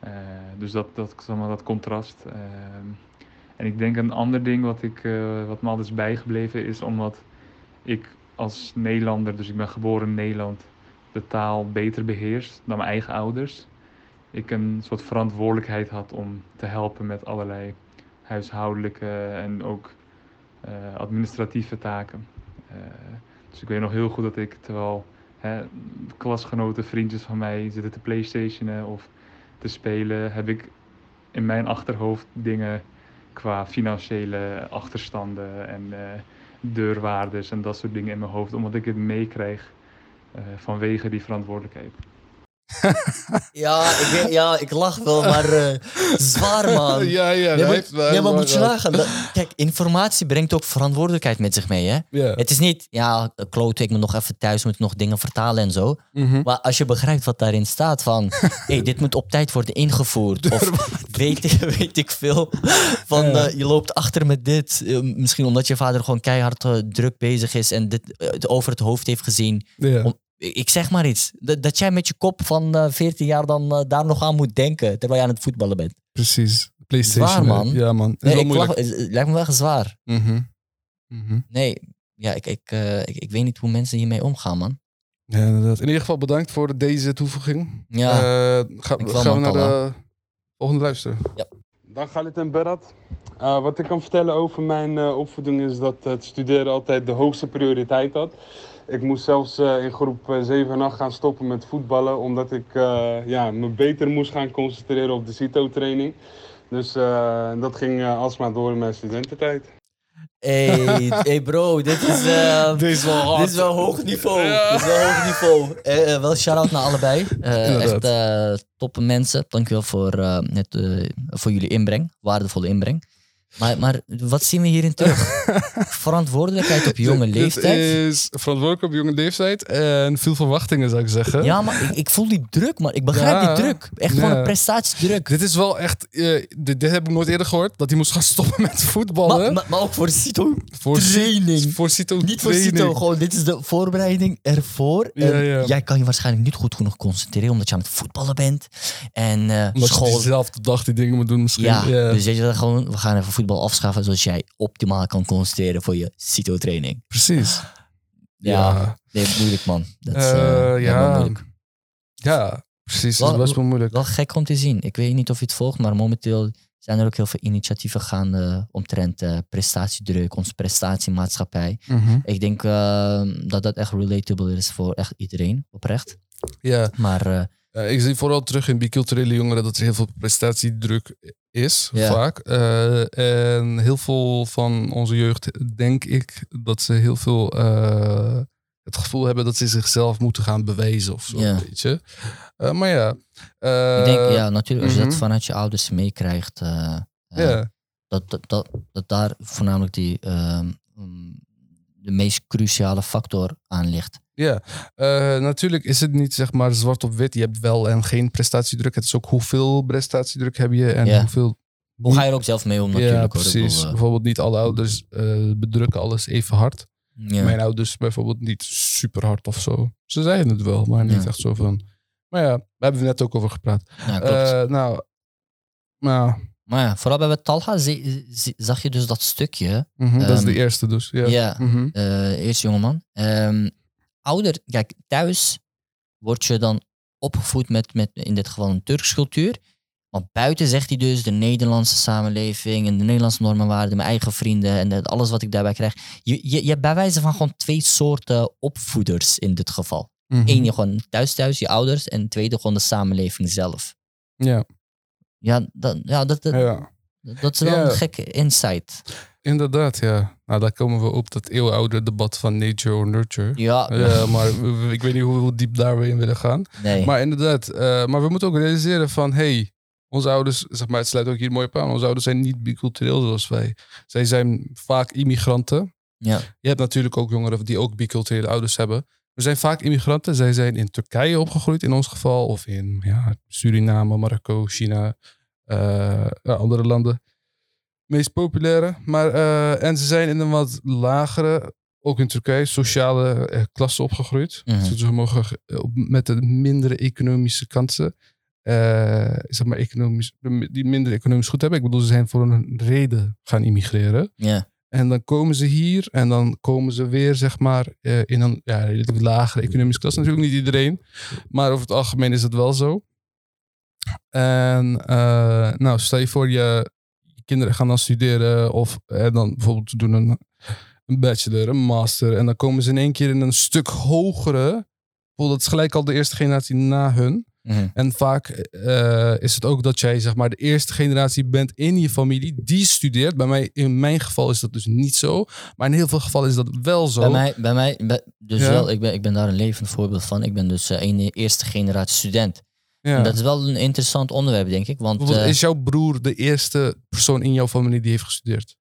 Eh, dus dat, dat, dat contrast. ehm, en ik denk een ander ding wat, ik, eh, wat me altijd is bijgebleven is omdat ik als Nederlander, dus ik ben geboren in Nederland, de taal beter beheerst dan mijn eigen ouders. Ik een soort verantwoordelijkheid had om te helpen met allerlei huishoudelijke en ook eh, administratieve taken. Eh, dus ik weet nog heel goed dat ik, terwijl hè, klasgenoten, vriendjes van mij zitten te playstationen of te spelen, heb ik in mijn achterhoofd dingen qua financiële achterstanden en eh, deurwaarders en dat soort dingen in mijn hoofd, omdat ik het meekrijg eh, vanwege die verantwoordelijkheid. Ja, ik, ja, ik lach wel, maar eh, zwaar, man. ja, ja. Nee, maar, heeft wel- nee, maar moet je nagaan. dat- kijk, informatie brengt ook verantwoordelijkheid met zich mee, hè? Het is niet, ja, klote, ik moet nog even thuis, moet nog dingen vertalen en zo. Mhm. Maar als je begrijpt wat daarin staat van, hey, dit moet op tijd worden ingevoerd. Of weet ik, weet ik veel, van eh, je loopt achter met dit. Eh, misschien omdat je vader gewoon keihard druk bezig is en dit over het hoofd heeft gezien. Ja. Om- ik zeg maar iets. Dat, dat jij met je kop van eh 14 jaar dan eh, daar nog aan moet denken terwijl je aan het voetballen bent. Precies. PlayStation. Zwaar, man. Ja, man. Is Nee, wel ik lach- het lijkt me wel zwaar. Mhm. Mhm. Nee, ja, ik, ik, eh, ik, ik weet niet hoe mensen hiermee omgaan, man. Ja, inderdaad. In ieder geval bedankt voor deze toevoeging. Ja, Eh, ga- gaan we naar de volgende luisteren. Dag Galit en Berat. Eh, wat ik kan vertellen over mijn eh, opvoeding is dat het studeren altijd de hoogste prioriteit had. Ik moest zelfs eh, in groep eh, 7 en 8 gaan stoppen met voetballen, omdat ik eh, ja, me beter moest gaan concentreren op de CITO-training. Dus eh, dat ging eh, alsmaar door in mijn studententijd. hey, hey bro, dit is, eh, wel dit is wel hoog niveau. Ja. Dit is wel hoog niveau. Eh, eh, wel shout-out naar allebei. Eh, echt eh toppe mensen. Dankjewel voor, eh, eh, voor jullie inbreng. Waardevolle inbreng. Maar, maar wat zien we hierin terug? Verantwoordelijkheid op jonge Dit leeftijd. is verantwoordelijk op jonge leeftijd en veel verwachtingen zou ik zeggen. Ja, maar ik, ik voel die druk, man. Ik begrijp Ja. die druk. Echt gewoon een prestatiedruk. Dit is wel echt, eh, dit, dit heb ik nooit eerder gehoord, dat hij moest gaan stoppen met voetballen. Maar, maar, maar ook voor de Cito voor training. Voor Cito Niet voor training. Cito, gewoon dit is de voorbereiding ervoor. Ja. Jij kan je waarschijnlijk niet goed genoeg concentreren omdat je aan het voetballen bent. En je school. diezelfde dag die dingen moet doen misschien. Ja, dus weet je dat gewoon, we gaan even voetbal afschaffen zodat jij optimaal kan concentreren voor je Cito-training. precies. Ja, nee, moeilijk man. Dat is Eh, eh, ja. Ja, precies. Dat Wel- is best wel moeilijk. Wel gek om te zien. Ik weet niet of je het volgt, maar momenteel zijn er ook heel veel initiatieven gaande omtrent eh, prestatiedruk, onze prestatiemaatschappij. Mhm. Ik denk dat dat echt relatable is voor echt iedereen, oprecht. Ja, Maar eh, ik zie vooral terug in biculturele jongeren dat er heel veel prestatiedruk is, Ja. vaak. Eh, en heel veel van onze jeugd, denk ik, dat ze heel veel eh, het gevoel hebben dat ze zichzelf moeten gaan bewijzen of zo, Ja. weet je. Maar ja. ik denk, ja, natuurlijk, als je mhm. dat vanuit je ouders meekrijgt, ja. dat, dat, dat, dat daar voornamelijk die, ehm, mm, de meest cruciale factor aan ligt. Ja, eh, natuurlijk is het niet zeg maar zwart op wit. Je hebt wel en geen prestatiedruk. Het is ook hoeveel prestatiedruk heb je en Ja. hoeveel. Hoe ga je er ook zelf mee om natuurlijk? ja, precies. eh, Bijvoorbeeld niet alle ouders eh, bedrukken alles even hard. ja. Mijn ouders bijvoorbeeld niet super hard of zo. Ze zeiden het wel, maar niet Ja. echt zo van. Maar ja, daar hebben we net ook over gepraat. ja, nou, nou maar ja, vooral bij Talha zag je dus dat stukje. mhm, dat is de Ehm, eerste dus. Ja. Ja, Mhm. eerst jongeman. Ehm ouder, kijk, thuis word je dan opgevoed met, met in dit geval een Turks cultuur. Maar buiten zegt hij dus de Nederlandse samenleving en de Nederlandse normen en waarden, mijn eigen vrienden en dat- alles wat ik daarbij krijg. Je, je, je hebt bij wijze van gewoon twee soorten opvoeders in dit geval. Mhm. Eén, je gewoon thuis thuis, je ouders. En tweede, gewoon de samenleving zelf. Ja, Ja, dat, ja, dat, dat, ja, dat is wel Ja. een gekke insight. Inderdaad, ja. Nou, daar komen we op dat eeuwenoude debat van nature or nurture. Ja, Ja, maar we- we- ik weet niet hoe, hoe diep daar we in willen gaan. nee. Maar inderdaad, eh, maar we moeten ook realiseren van, hey, onze ouders, zeg maar, het sluit ook hier mooi op aan. Onze ouders zijn niet bicultureel zoals wij. Zij zijn vaak immigranten. ja. Je hebt natuurlijk ook jongeren die ook biculturele ouders hebben. We zijn vaak immigranten. Zij zijn in Turkije opgegroeid in ons geval. Of in ja, Suriname, Marokko, China, eh, andere landen. Meest populaire. Maar, eh, en ze zijn in een wat lagere, ook in Turkije, sociale eh, klasse opgegroeid. Mhm. Dus ze mogen eh, met de mindere economische kansen. eh, zeg maar economisch, die minder economisch goed hebben. Ik bedoel, ze zijn voor een reden gaan immigreren. ja. En dan komen ze hier en dan komen ze weer, zeg maar, in een ja, relatief lagere economische klasse. Natuurlijk niet iedereen, maar over het algemeen is het wel zo. En nou, stel je voor, je kinderen gaan dan studeren of eh, dan bijvoorbeeld doen een, een bachelor, een master. En dan komen ze in één keer in een stuk hogere. Dat is gelijk al de eerste generatie na hun. Mhm. En vaak eh, is het ook dat jij zeg maar de eerste generatie bent in je familie die studeert. Bij mij, in mijn geval is dat dus niet zo. Maar in heel veel gevallen is dat wel zo. Bij mij, bij mij bij- dus Ja. wel, ik ben, ik ben daar een levend voorbeeld van. Ik ben dus eh, een eerste generatie student. Ja. Dat is wel een interessant onderwerp, denk ik. Want eh, is jouw broer de eerste persoon in jouw familie die heeft gestudeerd?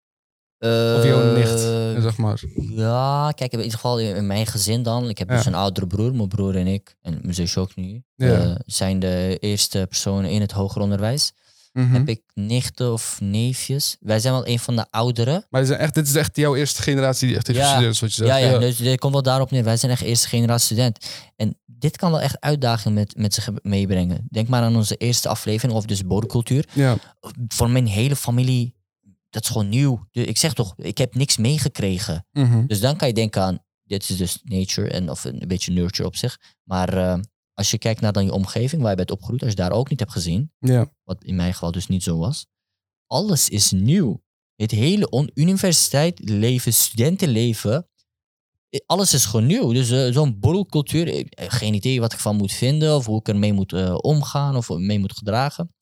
Of jouw eh, nicht, zeg maar. Ja, kijk, in ieder geval in mijn gezin dan. Ik heb dus een oudere broer, mijn broer en ik, en mijn zusje ook nu, Ja. eh, zijn de eerste personen in het hoger onderwijs. Mhm. heb ik nichten of neefjes. Wij zijn wel een van de ouderen. Maar dit is echt, dit is echt jouw eerste generatie die echt heeft Ja. gestudeerd, wat je Ja, zegt. ja, dus dit komt wel daarop neer. Wij zijn echt eerste generatie student. En dit kan wel echt uitdagingen met, met zich meebrengen. Denk maar aan onze eerste aflevering over dus bodemcultuur. ja. Voor mijn hele familie, dat is gewoon nieuw. Ik zeg toch, ik heb niks meegekregen. Mhm. Dus dan kan je denken aan, dit is dus nature en of een beetje nurture op zich. Maar eh, als je kijkt naar dan je omgeving, waar je bent opgegroeid, als je daar ook niet hebt gezien, ja. wat in mijn geval dus niet zo was, alles is nieuw. Het hele on- universiteit leven, studentenleven, eh, alles is gewoon nieuw. Dus eh, zo'n borrelcultuur, heb geen idee wat ik van moet vinden of hoe ik ermee moet eh, omgaan of mee moet gedragen.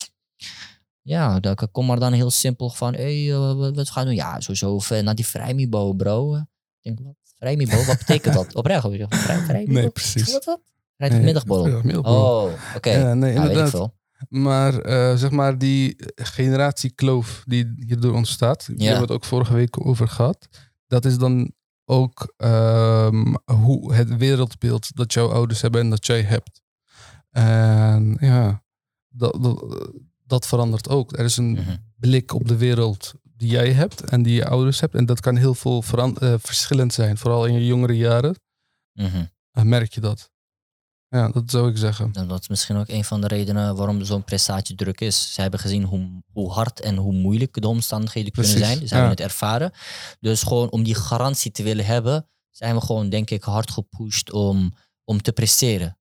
Ja, dan ik kom maar dan heel simpel van, hé, hey, eh, wat, wat gaan we doen? Ja, sowieso eh, naar die vrijmibo, bro. Eh, Ik denk, wat? Vrijmibo, wat betekent dat? Oprecht? Vrij, vrijmibo? Nee, precies. Wat dat? Ja, middagborrel. Oh, oké. Ja, nee, Ja, inderdaad. veel. Maar eh, zeg maar die generatiekloof die hierdoor ontstaat, die Ja. hebben we het ook vorige week over gehad. Dat is dan ook ehm, hoe het wereldbeeld dat jouw ouders hebben en dat jij hebt. En ja, dat, dat, dat verandert ook. Er is een Mhm. blik op de wereld die jij hebt en die je ouders hebt. En dat kan heel veel eh, verschillend zijn. Vooral in je jongere jaren eh, merk je dat. Ja, dat zou ik zeggen. En dat is misschien ook een van de redenen waarom zo'n prestatiedruk is. Ze hebben gezien hoe, hoe hard en hoe moeilijk de omstandigheden kunnen zijn. Ze hebben ja. het ervaren. Dus gewoon om die garantie te willen hebben, zijn we gewoon, denk ik, hard gepusht om, om te presteren.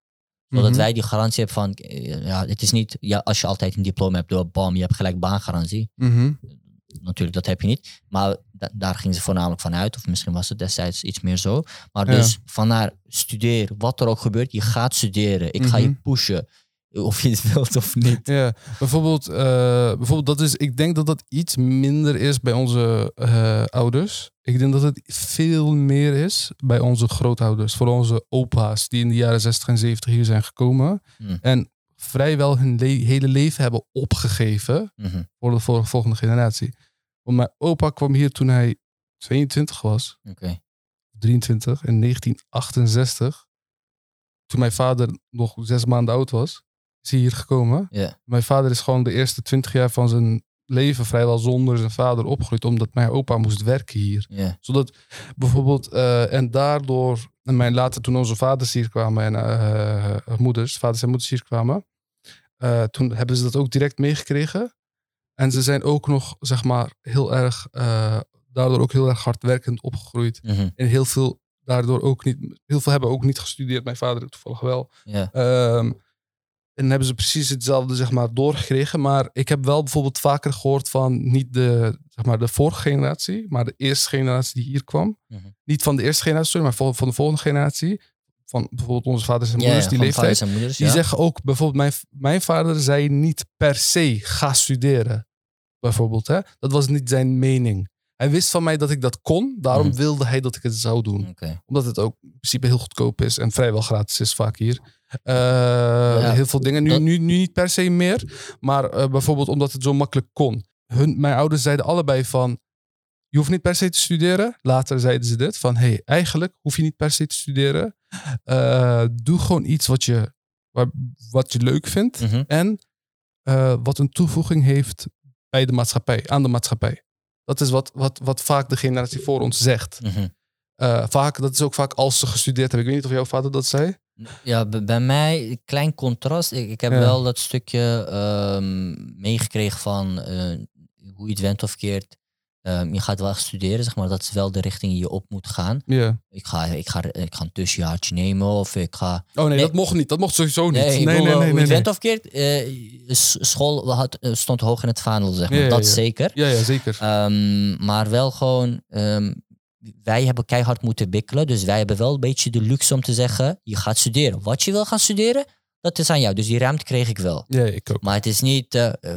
Zodat Mhm. wij die garantie hebben van, eh, ja, het is niet, ja, als je altijd een diploma hebt, door bam, je hebt gelijk baangarantie. Mhm. Natuurlijk, dat heb je niet. Maar da- daar gingen ze voornamelijk van uit. Of misschien was het destijds iets meer zo. Maar Ja. dus vanuit studeer, wat er ook gebeurt, je gaat studeren. Ik ga je Mhm. pushen. Of je het wilt of niet. Ja, bijvoorbeeld, eh, bijvoorbeeld dat is, ik denk dat dat iets minder is bij onze eh, ouders. Ik denk dat het veel meer is bij onze grootouders, voor onze opa's die in de jaren 60 en 70 hier zijn gekomen Hmm. en vrijwel hun le- hele leven hebben opgegeven Mhm. voor de vol- volgende generatie. Want mijn opa kwam hier toen hij 22 was, Oké. 23 in 1968. Toen mijn vader nog zes maanden oud was, is hij hier gekomen. Mijn vader is gewoon de eerste twintig jaar van zijn leven vrijwel zonder zijn vader opgegroeid, omdat mijn opa moest werken hier. Zodat bijvoorbeeld, eh, en daardoor, en mijn later toen onze vaders hier kwamen en eh, moeders, vaders en moeders hier kwamen, eh, toen hebben ze dat ook direct meegekregen. En ze zijn ook nog, zeg maar, heel erg, eh, daardoor ook heel erg hardwerkend opgegroeid. Mhm. En heel veel, daardoor ook niet, heel veel hebben ook niet gestudeerd. Mijn vader toevallig wel. Ehm, en hebben ze precies hetzelfde zeg maar, doorgekregen. Maar ik heb wel bijvoorbeeld vaker gehoord van niet de, zeg maar, de vorige generatie, maar de eerste generatie die hier kwam. Mhm. Niet van de eerste generatie, sorry, maar van, van de volgende generatie. Van bijvoorbeeld onze vaders en moeders, ja, die leeftijd. en moeders, Die ja. zeggen ook, bijvoorbeeld mijn, mijn vader zei niet per se ga studeren. Bijvoorbeeld, hè? dat was niet zijn mening. Hij wist van mij dat ik dat kon, daarom Mhm. wilde hij dat ik het zou doen omdat het ook in principe heel goedkoop is en vrijwel gratis is vaak hier. Eh, Heel veel dingen. Nu, dat- nu, nu niet per se meer. Maar eh, bijvoorbeeld omdat het zo makkelijk kon. Hun, mijn ouders zeiden allebei van... Je hoeft niet per se te studeren. Later zeiden ze dit. Van hey, eigenlijk hoef je niet per se te studeren. Eh, doe gewoon iets wat je, wat je leuk vindt. Mhm. En eh, wat een toevoeging heeft bij de maatschappij. Aan de maatschappij. Dat is wat, wat, wat vaak de generatie voor ons zegt. Mhm. Eh, vaak, dat is ook vaak als ze gestudeerd hebben. Ik weet niet of jouw vader dat zei. Ja, bij mij, klein contrast. Ik, ik heb Ja. wel dat stukje ehm, meegekregen van hoe je het went of keert. Ehm, je gaat wel echt studeren, zeg maar. Dat is wel de richting die je op moet gaan. Ja. Ik ga, ik ga, ik ga een tussenjaartje nemen of ik ga... Oh nee, Nee. dat mocht niet. Dat mocht sowieso niet. Nee, Nee, nee, nee, nee. nee, of keert, school had, eh, stond hoog in het vaandel, zeg maar. Ja, ja, dat ja. zeker. Ja, ja, zeker. Ehm, maar wel gewoon, ehm, wij hebben keihard moeten bikkelen. Dus wij hebben wel een beetje de luxe om te zeggen, je gaat studeren. Wat je wil gaan studeren, dat is aan jou. Dus die ruimte kreeg ik wel. Ja, ik ook. Maar het is niet, eh, eh,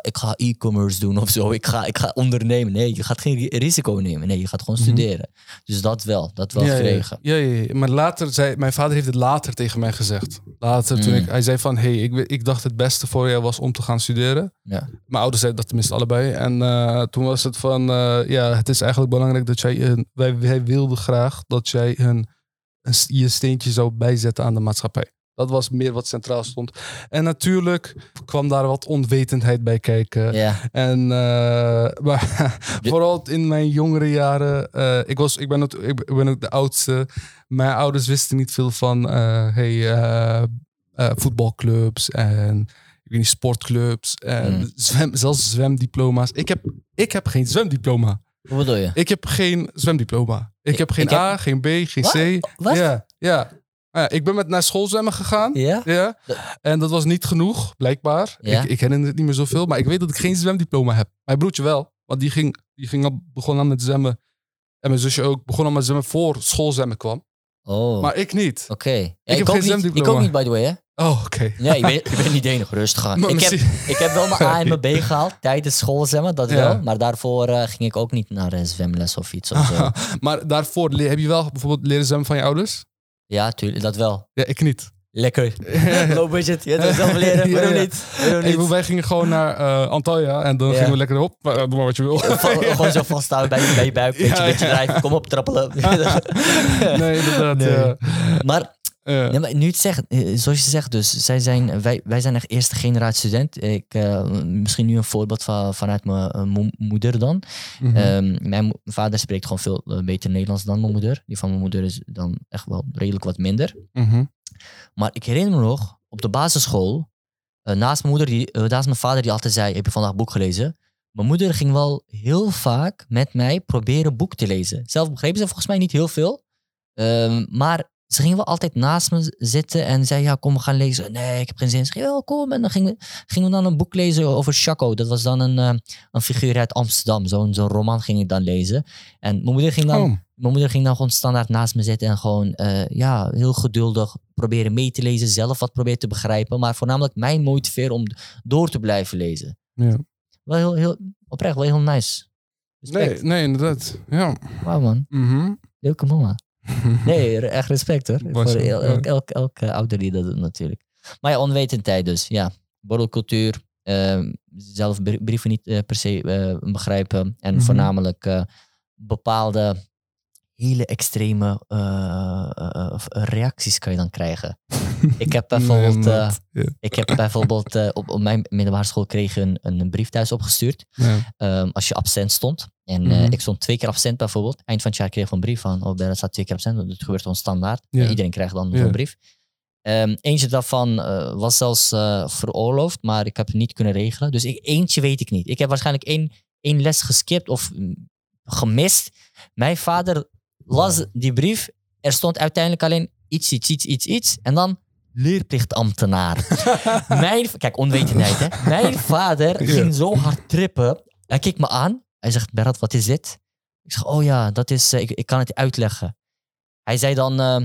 ik ga, e-commerce doen of zo. Ik ga, ik ga ondernemen. Nee, je gaat geen ri- risico nemen. Nee, je gaat gewoon Mhm. studeren. Dus dat wel, dat wel ja, gekregen. Ja, ja, ja, maar later zei... Mijn vader heeft het later tegen mij gezegd. Later toen Mm. ik... Hij zei van... Hey, ik, ik dacht het beste voor jou was om te gaan studeren. Ja. Mijn ouders zeiden dat tenminste allebei. En eh, toen was het van... eh, ja, het is eigenlijk belangrijk dat jij... Een, wij, wij wilden graag dat jij een, je steentje zou bijzetten aan de maatschappij. Dat was meer wat centraal stond. En natuurlijk kwam daar wat onwetendheid bij kijken. Ja. En uh, maar, vooral in mijn jongere jaren, uh, ik, was, ik, ben ook, ik ben ook de oudste. Mijn ouders wisten niet veel van uh, hey, voetbalclubs en ik weet niet, sportclubs. En Mm. zwem, zelfs zwemdiploma's. Ik heb, ik heb geen zwemdiploma. Hoe bedoel je? Ik heb geen zwemdiploma. Ik heb geen Ik heb- A, geen B, geen Wat? C. Wat? Ja, ja. Ah ja, ik ben met naar school zwemmen gegaan. Ja? Ja. Dat- En dat was niet genoeg, blijkbaar. Ja. Ik, ik herinner het niet meer zoveel. Maar ik weet dat ik geen zwemdiploma heb. Mijn broertje wel. Want die, ging, die ging al, begon al met zwemmen. En mijn zusje ook begon al met zwemmen voor schoolzwemmen kwam. Oh, Maar ik niet. oké. Ja, heb ik, geen niet, ik zwemdiploma. ook niet, by the way, hè? Oh, oké. Ja, ik ben, ik ben niet de enige. Rustig aan. Ik heb, ik heb wel mijn A en mijn B gehaald tijdens schoolzwemmen, dat Ja. wel. Maar daarvoor eh, ging ik ook niet naar een zwemles of iets. Of zo. maar daarvoor heb je wel bijvoorbeeld leren zwemmen van je ouders? Ja, tuurlijk, dat wel. Ja, ik niet. Lekker. Low budget. Je hebt zelf leren. Ja, Waarom ja. niet? Waarom Hey, niet? wij gingen gewoon naar eh, Antalya en dan Ja. gingen we lekker op. Maar, eh, doe maar wat je wil. Gewoon zo vasthouden bij, je- bij je buik. Beetje, Ja, beetje drijven. Kom op, trappelen. nee, inderdaad. Nee. ja. maar, Ja. nee, maar nu het zegt, eh, zoals je zegt, dus zij zijn, wij, wij zijn echt eerste generatie student. Ik, eh, misschien nu een voorbeeld van, vanuit mijn mo- moeder dan. Mhm. Ehm, mijn vader spreekt gewoon veel beter Nederlands dan mijn moeder. Die van mijn moeder is dan echt wel redelijk wat minder. Mhm. Maar ik herinner me nog, op de basisschool, naast mijn moeder, die, naast mijn vader die altijd zei, heb je vandaag boek gelezen? Mijn moeder ging wel heel vaak met mij proberen boek te lezen. Zelf begreep ze volgens mij niet heel veel. Ehm, maar ze ging wel altijd naast me zitten en zei, ja, kom, we gaan lezen. Nee, ik heb geen zin. Ze ging, wel, kom. En dan gingen, gingen we dan een boek lezen over Chaco. Dat was dan een, eh, een figuur uit Amsterdam. Zo'n zo'n roman ging ik dan lezen. En mijn moeder ging dan Oh. mijn moeder ging dan gewoon standaard naast me zitten en gewoon eh, ja, heel geduldig proberen mee te lezen, zelf wat proberen te begrijpen, maar voornamelijk mij motiveren om door te blijven lezen. Ja. Wel heel, heel oprecht, wel heel nice. Nee, Respect. nee, inderdaad. Ja. Wauw man, Mhm. leuke mama. Nee, echt respect hoor. Voor zo, el- ja. elk, elk, elk eh, ouder die dat doet natuurlijk. Maar ja, onwetendheid dus, ja. Borrelcultuur, eh, zelf br- brieven niet eh, per se eh, begrijpen en Mhm. voornamelijk bepaalde hele extreme eh, eh, eh, reacties kan je dan krijgen. Ik heb bijvoorbeeld, ik heb bijvoorbeeld op, op mijn middelbare school kreeg een, een brief thuis opgestuurd. Ehm, als je absent stond. En Mhm. ik stond twee keer absent bijvoorbeeld. Eind van het jaar kreeg ik een brief van, oh, Bernard staat twee keer absent. Dat gebeurt gewoon standaard. Iedereen krijgt dan zo'n brief. Ehm, eentje daarvan was zelfs veroorloofd, maar ik heb het niet kunnen regelen. Dus ik, eentje weet ik niet. Ik heb waarschijnlijk één, één les geskipt of mm, gemist. Mijn vader las die brief. Er stond uiteindelijk alleen iets, iets, iets, iets, iets. En dan leerplichtambtenaar. Mijn, kijk, onwetendheid, hè. Mijn vader Ja. ging zo hard trippen. Hij kijkt me aan. Hij zegt, Berat, wat is dit? Ik zeg, oh ja, dat is, eh, ik, ik kan het uitleggen. Hij zei dan, eh,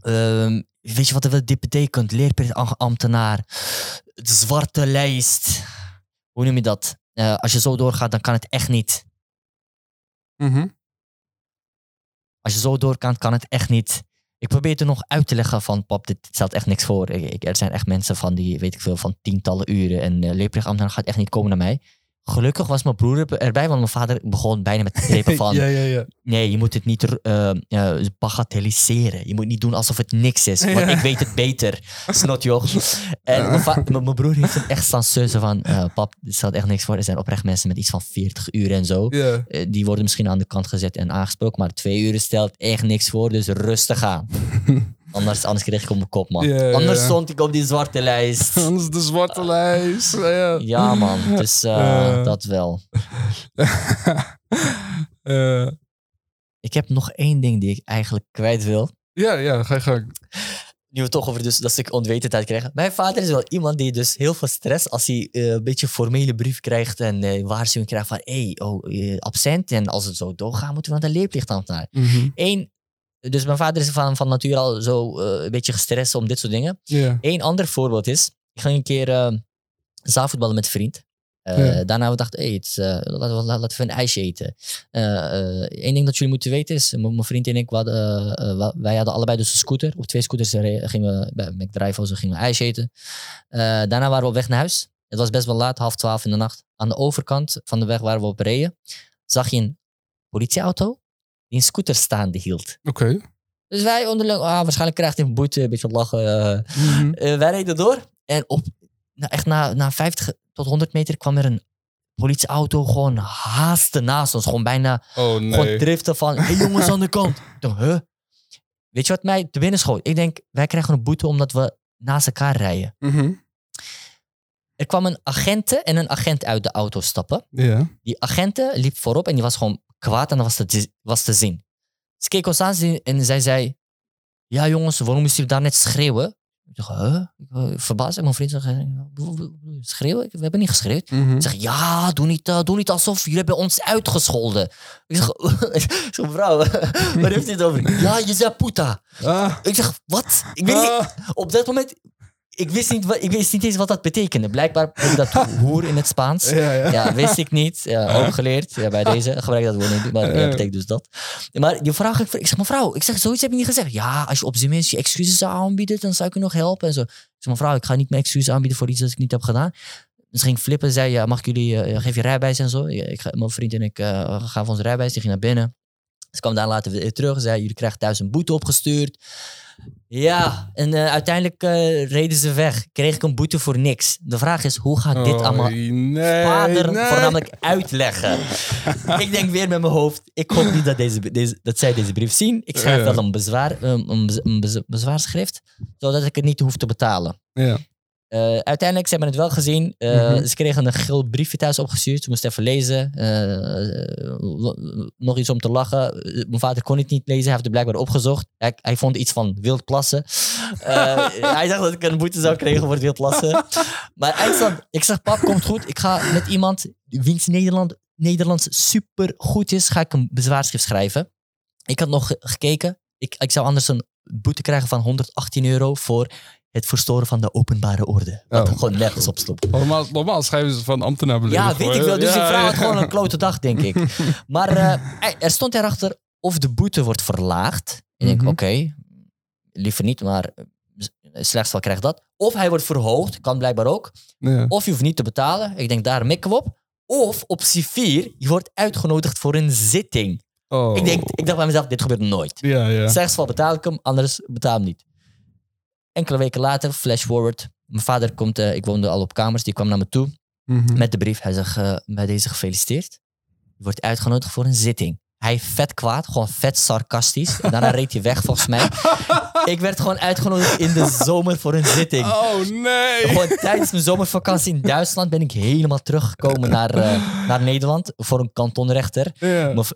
ehm, weet je wat dit betekent? Leerplichtambtenaar. De zwarte lijst. Hoe noem je dat? Eh, als je zo doorgaat, dan kan het echt niet. Mhm. Als je zo door kan, het echt niet. Ik probeer het er nog uit te leggen van, pap, dit stelt echt niks voor. Er zijn echt mensen van die, weet ik veel, van tientallen uren. En uh, leerplichtambtenaar gaat echt niet komen naar mij. Gelukkig was mijn broer er- erbij, want mijn vader begon bijna met grepen van... ja, ja, ja. Nee, je moet het niet eh, bagatelliseren. Je moet niet doen alsof het niks is. Want ik weet het beter. Snotjoch. En mijn, mijn- broer heeft het echt staan van... eh, pap, dit stelt echt niks voor. Er zijn oprecht mensen met iets van 40 uur en zo. Die worden misschien aan de kant gezet en aangesproken. Maar twee uur stelt echt niks voor. Dus rustig aan. Anders, anders kreeg ik op mijn kop, man. Ja, anders ja. stond ik op die zwarte lijst. Anders de zwarte lijst. Ja. Ja, man. Dus eh, Eh. dat wel. Eh, Ik heb nog één ding die ik eigenlijk kwijt wil. ja, ja, ga je gang. Nu we toch over dus dat stuk onwetendheid krijgen. Mijn vader is wel iemand die dus heel veel stress als hij eh, een beetje formele brief krijgt en eh waarschuwing krijgt van hé, hey, oh, eh, absent en als het zo doorgaat moeten we naar de leerplichtambtenaar. Mhm. Eén, dus mijn vader is van, van natuur al zo eh, een beetje gestrest om dit soort dingen. Ja. Eén ander voorbeeld is, ik ging een keer eh zaalvoetballen met een vriend. Eh, Ja. Daarna we dachten, hey, het is, laten, we, laten we een ijsje eten. Eén ding dat jullie moeten weten is, mijn vriend en ik, hadden, wij hadden allebei dus een scooter. Op twee scooters gingen we bij McDrive, gingen we ijs eten. Daarna waren we op weg naar huis. Het was best wel laat, half twaalf in de nacht. Aan de overkant van de weg waar we op reden, zag je een politieauto die een scooter staande hield. Oké. Dus wij onderling, ah, waarschijnlijk krijgt hij een boete, een beetje lachen. Eh, wij reden door en op, nou, echt na, na 50 tot 100 meter kwam er een politieauto gewoon haasten naast ons. Gewoon bijna Oh gewoon nee. driften van, hey, jongens aan de kant. Dacht, huh? Weet je wat mij te binnen schoot? Ik denk, wij krijgen een boete omdat we naast elkaar rijden. Mhm. Er kwam een agente en een agent uit de auto stappen. Die agente liep voorop en die was gewoon kwaad en dat was te, was te zien. Ze keek ons aan en zij zei... Ja jongens, waarom moest jullie daar net schreeuwen? Ik dacht, huh? Ik eh, verbaasd. Mijn vriend zei, schreeuwen? We hebben niet geschreeuwd. Mhm. Ik zeg, ja, doe niet, eh, doe niet alsof jullie hebben ons uitgescholden. Ik zeg, ik zeg mevrouw, waar heeft dit over? Ja, je zei puta. Ah. Ik zeg, wat? Ik weet niet, Ah. op dat moment, ik wist niet, wat, ik wist niet eens wat dat betekende. Blijkbaar ik dat hoer in het Spaans. Ja, ja. Ja, wist ik niet. Ja, ook geleerd. Ja, bij deze gebruik ik dat woord niet. Maar dat betekent dus dat. Maar die vraag, ik, ik zeg, mevrouw, ik zeg, zoiets heb je niet gezegd. Ja, als je op zijn minst je excuses zou aanbieden, dan zou ik je nog helpen. En zo. Ik zeg, mevrouw, ik ga niet mijn excuses aanbieden voor iets dat ik niet heb gedaan. Dus ging flippen, zei, ja, mag ik jullie, eh, geef je rijbewijs en zo. Ik, ga- mijn vriend en ik eh, gaan voor onze rijbewijs. Die ging naar binnen. Dus kwam daar later weer terug. Zei, jullie krijgen thuis een boete opgestuurd. Ja, en eh, uiteindelijk eh, reden ze weg. Kreeg ik een boete voor niks. De vraag is, hoe ga ik dit allemaal nee, vader nee. voornamelijk uitleggen. ik denk weer met mijn hoofd, ik hoop niet dat, deze, deze, dat zij deze brief zien. Ik schrijf Ja. wel een, bezwaar, een, een bez- een bez- bezwaarschrift, zodat ik het niet hoef te betalen. Ja. Eh, uiteindelijk, ze hebben het wel gezien. Eh, Mhm. Ze kregen een geel briefje thuis opgestuurd. Ze moesten even lezen. Eh, nog iets om te lachen. Mijn vader kon het niet lezen. Hij heeft het blijkbaar opgezocht. Hij, hij vond iets van wildplassen. Eh, hij dacht dat ik een boete zou krijgen voor het wildplassen. Maar eindstand, ik zeg, pap, komt goed. Ik ga met iemand wiens Nederland, Nederlands super goed is, ga ik een bezwaarschrift schrijven. Ik had nog ge- gekeken. Ik, ik zou anders een boete krijgen van 118 euro voor het verstoren van de openbare orde. Wat Oh. gewoon nergens op sloeg. Normaal, normaal schrijven ze van ambtenaar beledigen. Ja, weet ik wel. Dus Ja, vrouw had ja. gewoon een klote dag, denk ik. Maar eh, er- er stond erachter of de boete wordt verlaagd. Ik denk, Mhm. oké, liever niet, maar eh, slechts wel krijgt dat. Of hij wordt verhoogd, kan blijkbaar ook. Ja. Of je hoeft niet te betalen. Ik denk, daar mikken we op. Of optie 4, je wordt uitgenodigd voor een zitting. Oh. Ik, denk, ik dacht bij mezelf, dit gebeurt nooit. Ja, ja. Slechts wel betaal ik hem, anders betaal hem niet. Enkele weken later, flash forward. Mijn vader komt, eh, ik woonde al op kamers, die kwam naar me toe Mhm. met de brief. Hij zegt, eh, bij deze gefeliciteerd. Je wordt uitgenodigd voor een zitting. Hij vet kwaad, gewoon vet sarcastisch. En daarna reed hij weg volgens mij. Ik werd gewoon uitgenodigd in de zomer voor een zitting. Oh, nee. Gewoon tijdens mijn zomervakantie in Duitsland ben ik helemaal teruggekomen naar, eh, naar Nederland voor een kantonrechter.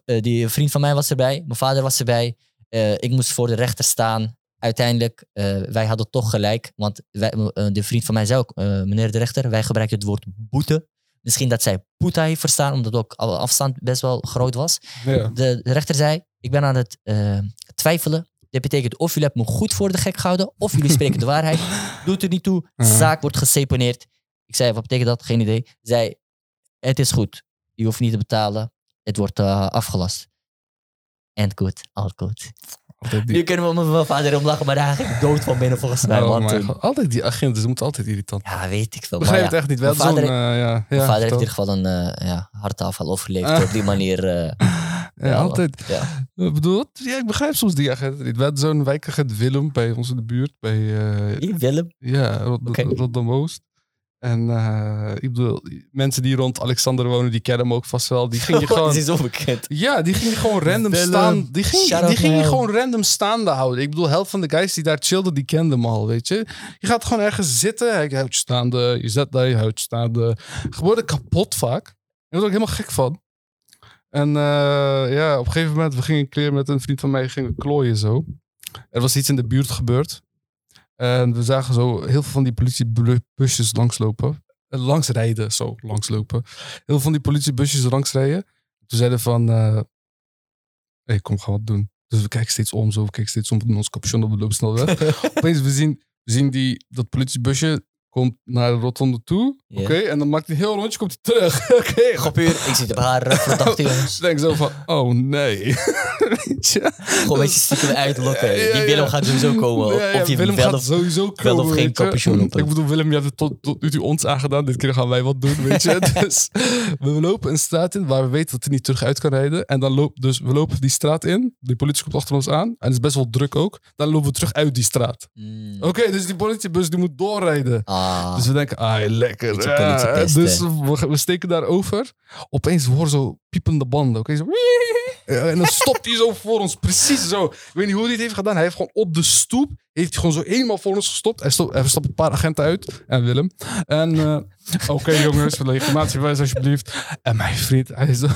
Eh, die vriend van mij was erbij, mijn vader was erbij. Ik moest voor de rechter staan. Uiteindelijk, eh, wij hadden toch gelijk. Want wij, eh, de vriend van mij zei ook, eh, meneer de rechter, wij gebruiken het woord boete. Misschien dat zij puta heeft verstaan, omdat ook alle afstand best wel groot was. Ja. De, de rechter zei, ik ben aan het twijfelen. Dit betekent of jullie hebben me goed voor de gek gehouden, of jullie spreken de waarheid. Doet er niet toe, de zaak wordt geseponeerd. Ik zei, wat betekent dat? Geen idee. Zij, het is goed. Je hoeft niet te betalen. Het wordt afgelast. En goed, al goed. Altijd die, Nu kunnen we met mijn vader om lachen, maar daar ga ik dood van binnen volgens mij. oh. God. altijd die agenten, ze moeten altijd irritant. Ja, weet ik veel. Begrijp het echt niet. Wel mijn vader, eh, ja, ja, mijn vader heeft in ieder geval een eh ja, hartaanval overleefd. Op die manier. eh, Ja, altijd. ja. Ik bedoel, ja, ik begrijp soms die agenten niet. We hadden zo'n wijkagent Willem bij ons in de buurt. Bij, Willem? ja, Rot- Oké. En eh, ik bedoel, mensen die rond Alexander wonen, die kennen hem ook vast wel. Die ging je gewoon... Die is onbekend. Ja, die ging je gewoon random Willem. staan. Die ging, Shout-out die ging je gewoon random staande houden. Ik bedoel, helft van de guys die daar chillden, die kenden hem al, weet je. Je gaat gewoon ergens zitten, hij houdt je staande, je zet daar, je houdt staande. Geworden kapot vaak. Daar was ik helemaal gek van. En eh, ja, op een gegeven moment, we gingen een keer met een vriend van mij gingen klooien zo. Er was iets in de buurt gebeurd. En we zagen zo heel veel van die politiebusjes langslopen. Eh, Langsrijden, zo, langslopen. Heel veel van die politiebusjes langsrijden. Toen zeiden van, hey, kom, gaan wat doen. Dus we kijken steeds om, zo, we kijken steeds om, doen ons capuchon op, we lopen snel weg. Opeens, we zien, we zien die, dat politiebusje komt naar de rotonde toe. Ja. Oké, en dan maakt hij een heel rondje, komt hij terug. Oké, Gopuur, ik zit op haar eh, verdachte jongens. ik denk zo van, oh nee. Weet je? Gewoon een beetje stiekem uitlokken. Ja, Die ja. Willem gaat sowieso komen. Ja, ja, of je Willem wel gaat of... sowieso komen. wel of geen capuchon op Ik bedoel, Willem, je hebt het tot, tot nu toe ons aangedaan. Dit keer gaan wij wat doen, weet je. dus we lopen een straat in waar we weten dat hij niet terug uit kan rijden. En dan loopt, dus we lopen die straat in. Die politie komt achter ons aan. En het is best wel druk ook. Dan lopen we terug uit die straat. Mm. Oké, dus die politiebus die moet doorrijden. Ah, Dus we denken, ah, lekker. Dus we, we steken daar over. Opeens horen zo piepende banden. Oké, zo. Ja, En dan stopt hij zo voor ons. Precies zo. Ik weet niet hoe hij het heeft gedaan. Hij heeft gewoon op de stoep. Heeft hij gewoon zo helemaal voor ons gestopt. Hij stopt, hij stopt een paar agenten uit. En Willem. En eh, oké jongens, legitimatiebewijs alsjeblieft. En mijn vriend, hij is zo,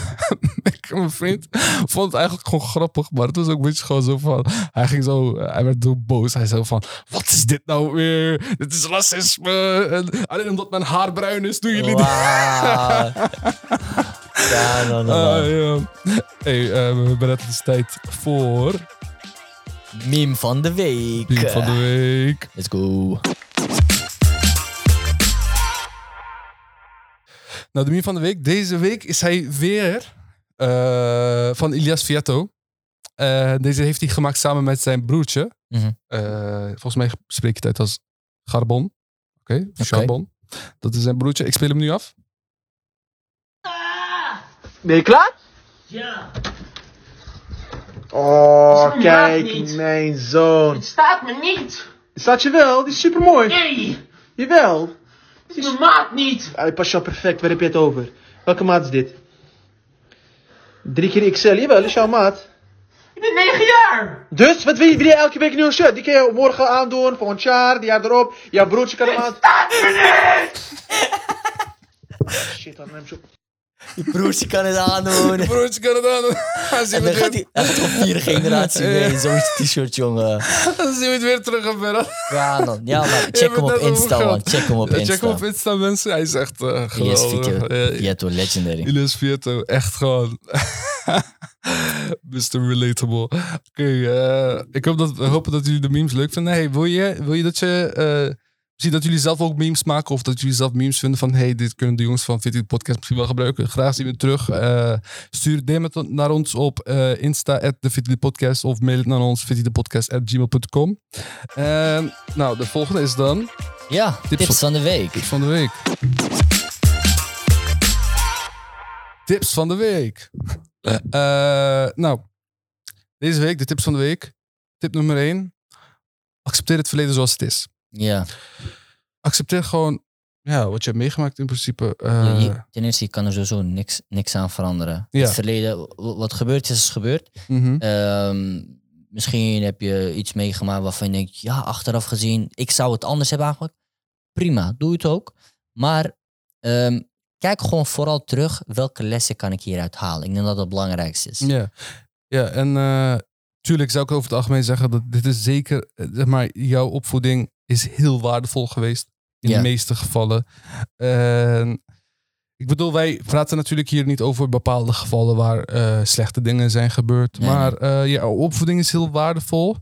mijn vriend vond het eigenlijk gewoon grappig. Maar het was ook een beetje gewoon zo van. Hij ging zo, hij werd zo boos. Hij zei van, wat is dit nou weer? Dit is racisme. En alleen omdat mijn haar bruin is, doen jullie dit. Ja, dan, dan, Ah, dan. ja. Hey, eh, we hebben net tijd voor Meme van de week. Team van de week. Let's go. Nou, de meme van de week. Deze week is hij weer eh, van Ilias Fietto. Deze heeft hij gemaakt samen met zijn broertje. Mhm. Eh, volgens mij spreek je het uit als Garbon. Oké, Charbon. Dat is zijn broertje. Ik speel hem nu af. Ben je klaar? Ja, Oh, kijk, mijn zoon. het staat me niet. Staat je wel? Die is supermooi. Nee, Jawel. het is mijn maat niet. Hij past jou perfect. Waar heb je het over? Welke maat is dit? Drie keer XL. Jawel, is jouw maat. Ik ben 9 jaar. Dus, wat wil je, wil je elke week een nieuwe shirt? Die kun je morgen aandoen, volgend jaar, die jaar erop. Jouw broertje kan hem aan. Staat me niet. Shit, dan hem zo. Je broertje kan het aandoen. Broertje kan het aan. Dan zien En we dan het gaat hij, gaat gewoon vierde generatie mee. Zo'n t-shirt, jongen. dan zien we het weer terug gebeuren. Ja, man. Ja. Je Check hem op Insta, man. Check hem op Insta. Check hem op Insta, mensen. Hij is echt uh, Yes, geweldig. Eh, Vieto, legendary. Ilias Vieto, echt gewoon. Mr. Relatable. Oké, eh, ik hoop dat, we hopen dat jullie de memes leuk vinden. Hey, wil, je, wil je dat je. eh zie dat jullie zelf ook memes maken of dat jullie zelf memes vinden van hey, dit kunnen de jongens van Fit It Podcast misschien wel gebruiken. Graag zien we het terug. Eh, stuur DM het naar ons op eh, Insta at de Fit It Podcast of mail het naar ons fititpodcast@gmail.com. En nou, de volgende is dan Ja, Tips tips van de week. Tips van de week. Tips van de week. Eh, nou, deze week de tips van de week. Tip nummer 1. Accepteer het verleden zoals het is. Ja. Accepteer gewoon ja, wat je hebt meegemaakt in principe. Eh, Je- ten eerste, je kan er sowieso niks, niks aan veranderen. Ja. Het verleden, wat gebeurd is, is gebeurd. mhm. Ehm, misschien heb je iets meegemaakt waarvan je denkt, ja, achteraf gezien, ik zou het anders hebben aangepakt. Prima, doe het ook. Maar ehm, kijk gewoon vooral terug, welke lessen kan ik hieruit halen? Ik denk dat dat het belangrijkste is. Ja, ja en eh, tuurlijk zou ik over het algemeen zeggen dat dit is zeker, eh, zeg maar, jouw opvoeding is heel waardevol geweest. In Ja. de meeste gevallen. En ik bedoel, wij praten natuurlijk hier niet over bepaalde gevallen waar eh, slechte dingen zijn gebeurd. Nee, maar eh jouw opvoeding is heel waardevol.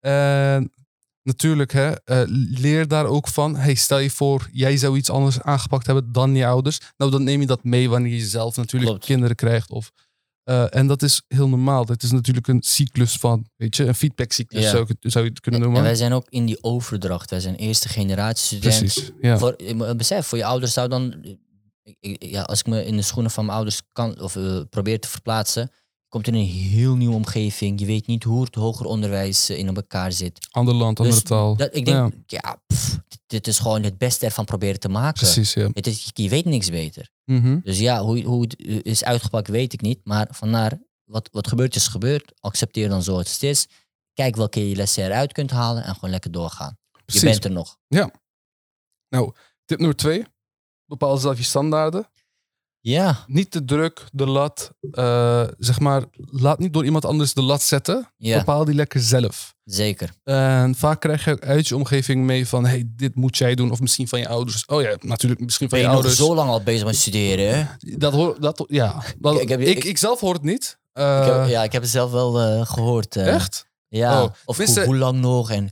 En natuurlijk, hè, eh, leer daar ook van. Hey, stel je voor, jij zou iets anders aangepakt hebben dan je ouders. Nou, dan neem je dat mee wanneer je zelf natuurlijk Klopt. kinderen krijgt. Of, eh, en dat is heel normaal. Het is natuurlijk een cyclus van, weet je, een feedbackcyclus Ja. zou, ik zou je het kunnen En noemen. wij zijn ook in die overdracht. Wij zijn eerste generatie student. Precies, ja. Voor, besef, voor je ouders zou dan... Ja, als ik me in de schoenen van mijn ouders kan, of, eh, probeer te verplaatsen... komt in een heel nieuwe omgeving. Je weet niet hoe het hoger onderwijs eh, in elkaar zit. Ander land, andere Dus taal. Dat, ik denk, ja, pff, dit is gewoon het beste ervan proberen te maken. Precies, ja. Het is, je weet niks beter. Mhm. Dus ja, hoe, hoe het eh, is uitgepakt weet ik niet. Maar vandaar, wat, wat gebeurd is gebeurd. Accepteer dan zoals het is. Kijk welke je lessen eruit kunt halen en gewoon lekker doorgaan. Precies. Je bent er nog. Nou, tip nummer twee. Bepaal zelf je standaarden. Ja, Niet te druk, de lat. eh, zeg maar, laat niet door iemand anders de lat zetten. ja Bepaal die lekker zelf. Zeker. En vaak krijg je uit je omgeving mee van... hey, dit moet jij doen. Of misschien van je ouders. Oh ja, natuurlijk misschien van Ben je, je nog ouders. zo lang al bezig met studeren? hè? Dat hoor, dat, ja. Ik ik, heb- ik, ik- zelf hoor het niet. Eh, ik heb, ja, ik heb het zelf wel eh, gehoord. eh. Echt? Ja, Oh, of hoe, hoe lang nog? En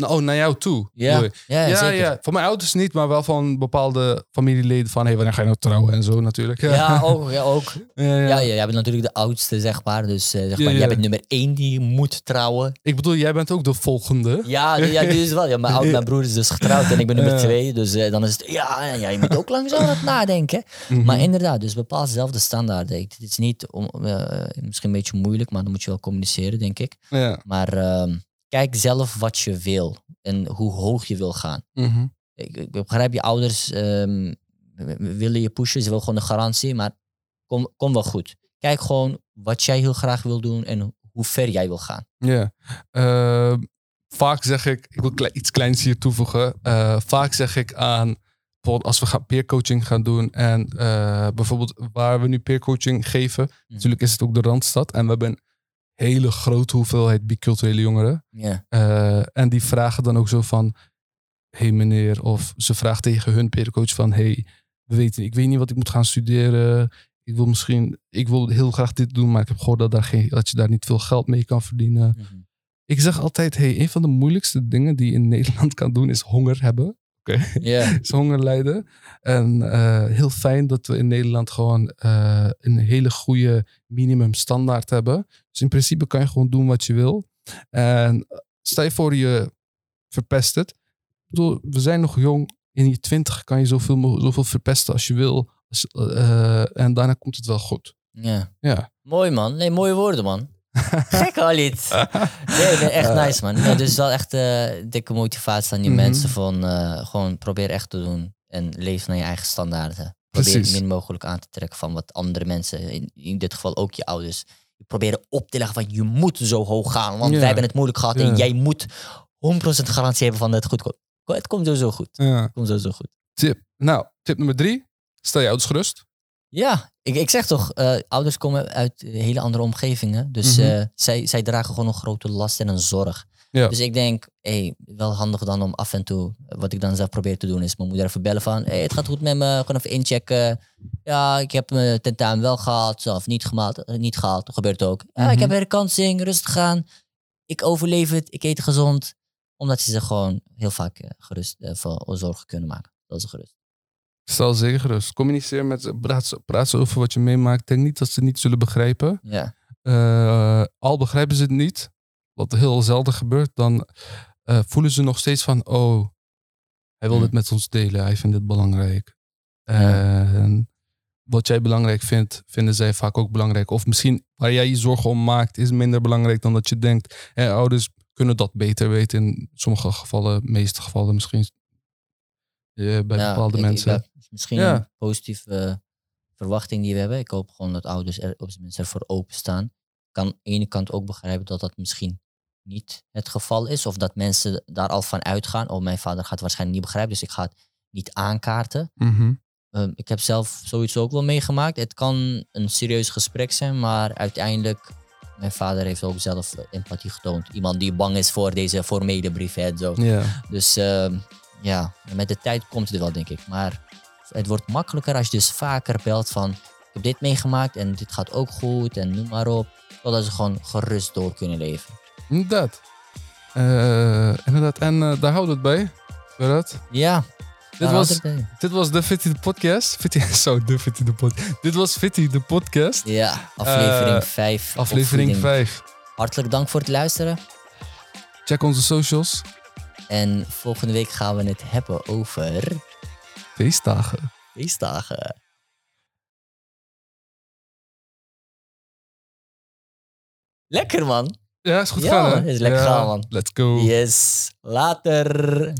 Oh, naar jou toe. Ja, ja, ja, zeker. ja. Van mijn ouders niet, maar wel van bepaalde familieleden. Van, hé, wanneer ga je nou trouwen en zo natuurlijk. Ja, ook. Ja, ook. ja, jij bent natuurlijk de oudste, zeg maar. Dus eh, zeg maar, jij bent nummer één die moet trouwen. Ik bedoel, jij bent ook de volgende. Ja, ja dus wel. Ja, mijn, oud, mijn broer is dus getrouwd en ik ben nummer twee. Dus eh, dan is het, ja, ja, je moet ook langzaam wat nadenken. Mhm. Maar inderdaad, dus bepaal zelf de standaarden. Het is niet, om, eh, misschien een beetje moeilijk, maar dan moet je wel communiceren, denk ik. Ja. Maar ehm, kijk zelf wat je wil en hoe hoog je wil gaan. Mhm. Ik, ik begrijp je ouders ehm, willen je pushen, ze willen gewoon een garantie, maar kom, kom wel goed. Kijk gewoon wat jij heel graag wil doen en hoe ver jij wil gaan. Ja. Eh, vaak zeg ik, ik wil iets kleins hier toevoegen. Eh, vaak zeg ik aan, bijvoorbeeld als we gaan peercoaching gaan doen en eh, bijvoorbeeld waar we nu peercoaching geven, natuurlijk is het ook de Randstad en we hebben hele grote hoeveelheid biculturele jongeren. Ja, Eh, en die vragen dan ook zo van, hey meneer, of ze vraagt tegen hun peercoach van, hey, we weten, ik weet niet wat ik moet gaan studeren. Ik wil misschien, ik wil heel graag dit doen, maar ik heb gehoord dat, daar geen, dat je daar niet veel geld mee kan verdienen. Mhm. Ik zeg altijd, hey, een van de moeilijkste dingen die je in Nederland kan doen is honger hebben. Oké, is honger lijden. En eh, heel fijn dat we in Nederland gewoon eh, een hele goede minimumstandaard hebben. Dus in principe kan je gewoon doen wat je wil. En stel je voor je verpest het. Ik bedoel, we zijn nog jong. In je twintig kan je zoveel, zoveel verpesten als je wil. Eh, en daarna komt het wel goed. ja. Ja. Mooi man. Nee, mooie woorden man. Gek Halid. Nee, nee, echt nice man. Nee, dus wel echt eh, dikke motivatie aan die Mhm. mensen van eh, gewoon probeer echt te doen. En leef naar je eigen standaarden. Probeer Precies. min mogelijk aan te trekken van wat andere mensen, in, in dit geval ook je ouders, proberen op te leggen van je moet zo hoog gaan. Want Ja. wij hebben het moeilijk gehad Ja. en jij moet 100% garantie hebben van dat het goed komt. Het komt sowieso goed. ja. Het komt sowieso goed. Tip. Nou, tip nummer drie. Stel je ouders gerust. Ja, ik, ik zeg toch, eh, ouders komen uit hele andere omgevingen. Dus Mhm. eh, zij, zij dragen gewoon een grote last en een zorg. Ja. Dus ik denk, hey, wel handig dan om af en toe, wat ik dan zelf probeer te doen, is mijn moeder even bellen van, hey, het gaat goed met me, gewoon even inchecken. Ja, ik heb mijn tentamen wel gehad, of niet, gemaakt, eh, niet gehaald, dat gebeurt ook. Ja, ik Mhm. heb herkansing, rustig aan. Ik overleef het, ik eet gezond. Omdat ze zich gewoon heel vaak eh, gerust eh, voor zorgen kunnen maken. Dat is gerust. Stel zeker gerust. Communiceer met ze. Praat, ze- praat ze over wat je meemaakt. Denk niet dat ze het niet zullen begrijpen. Ja, Eh, al begrijpen ze het niet, wat heel zelden gebeurt, dan eh, voelen ze nog steeds van, oh, hij wil Hmm. dit met ons delen, hij vindt dit belangrijk. En wat jij belangrijk vindt, vinden zij vaak ook belangrijk. Of misschien waar jij je zorgen om maakt, is minder belangrijk dan dat je denkt. En ouders kunnen dat beter weten in sommige gevallen, meeste gevallen misschien. Eh, bij Ja, bepaalde ik- ik mensen. misschien Ja. een positieve eh, verwachting die we hebben. Ik hoop gewoon dat ouders er op zijn minst ervoor openstaan. Ik kan aan de ene kant ook begrijpen dat dat misschien niet het geval is. Of dat mensen daar al van uitgaan. Oh, mijn vader gaat het waarschijnlijk niet begrijpen, dus ik ga het niet aankaarten. Mhm. Ehm, ik heb zelf zoiets ook wel meegemaakt. Het kan een serieus gesprek zijn, maar uiteindelijk... Mijn vader heeft ook zelf empathie getoond. Iemand die bang is voor deze formele en zo. Ja. Dus ehm, ja, met de tijd komt het wel, denk ik. Maar het wordt makkelijker als je dus vaker belt van... Ik heb dit meegemaakt en dit gaat ook goed en noem maar op. Zodat ze gewoon gerust door kunnen leven. Inderdaad. Eh, inderdaad. En eh, daar houden we het bij. Berat. Ja. Dit was, dit was de Fitty de podcast. Fitty, zo, de Fitty de podcast. Dit was Fitty de podcast. Ja, aflevering Eh, 5. Aflevering 5. Hartelijk dank voor het luisteren. Check onze socials. En volgende week gaan we het hebben over Feestdagen. feestdagen. Lekker man. Ja, is goed Ja, gaan, hè? is lekker gaan, man. Let's go. Yes. Later.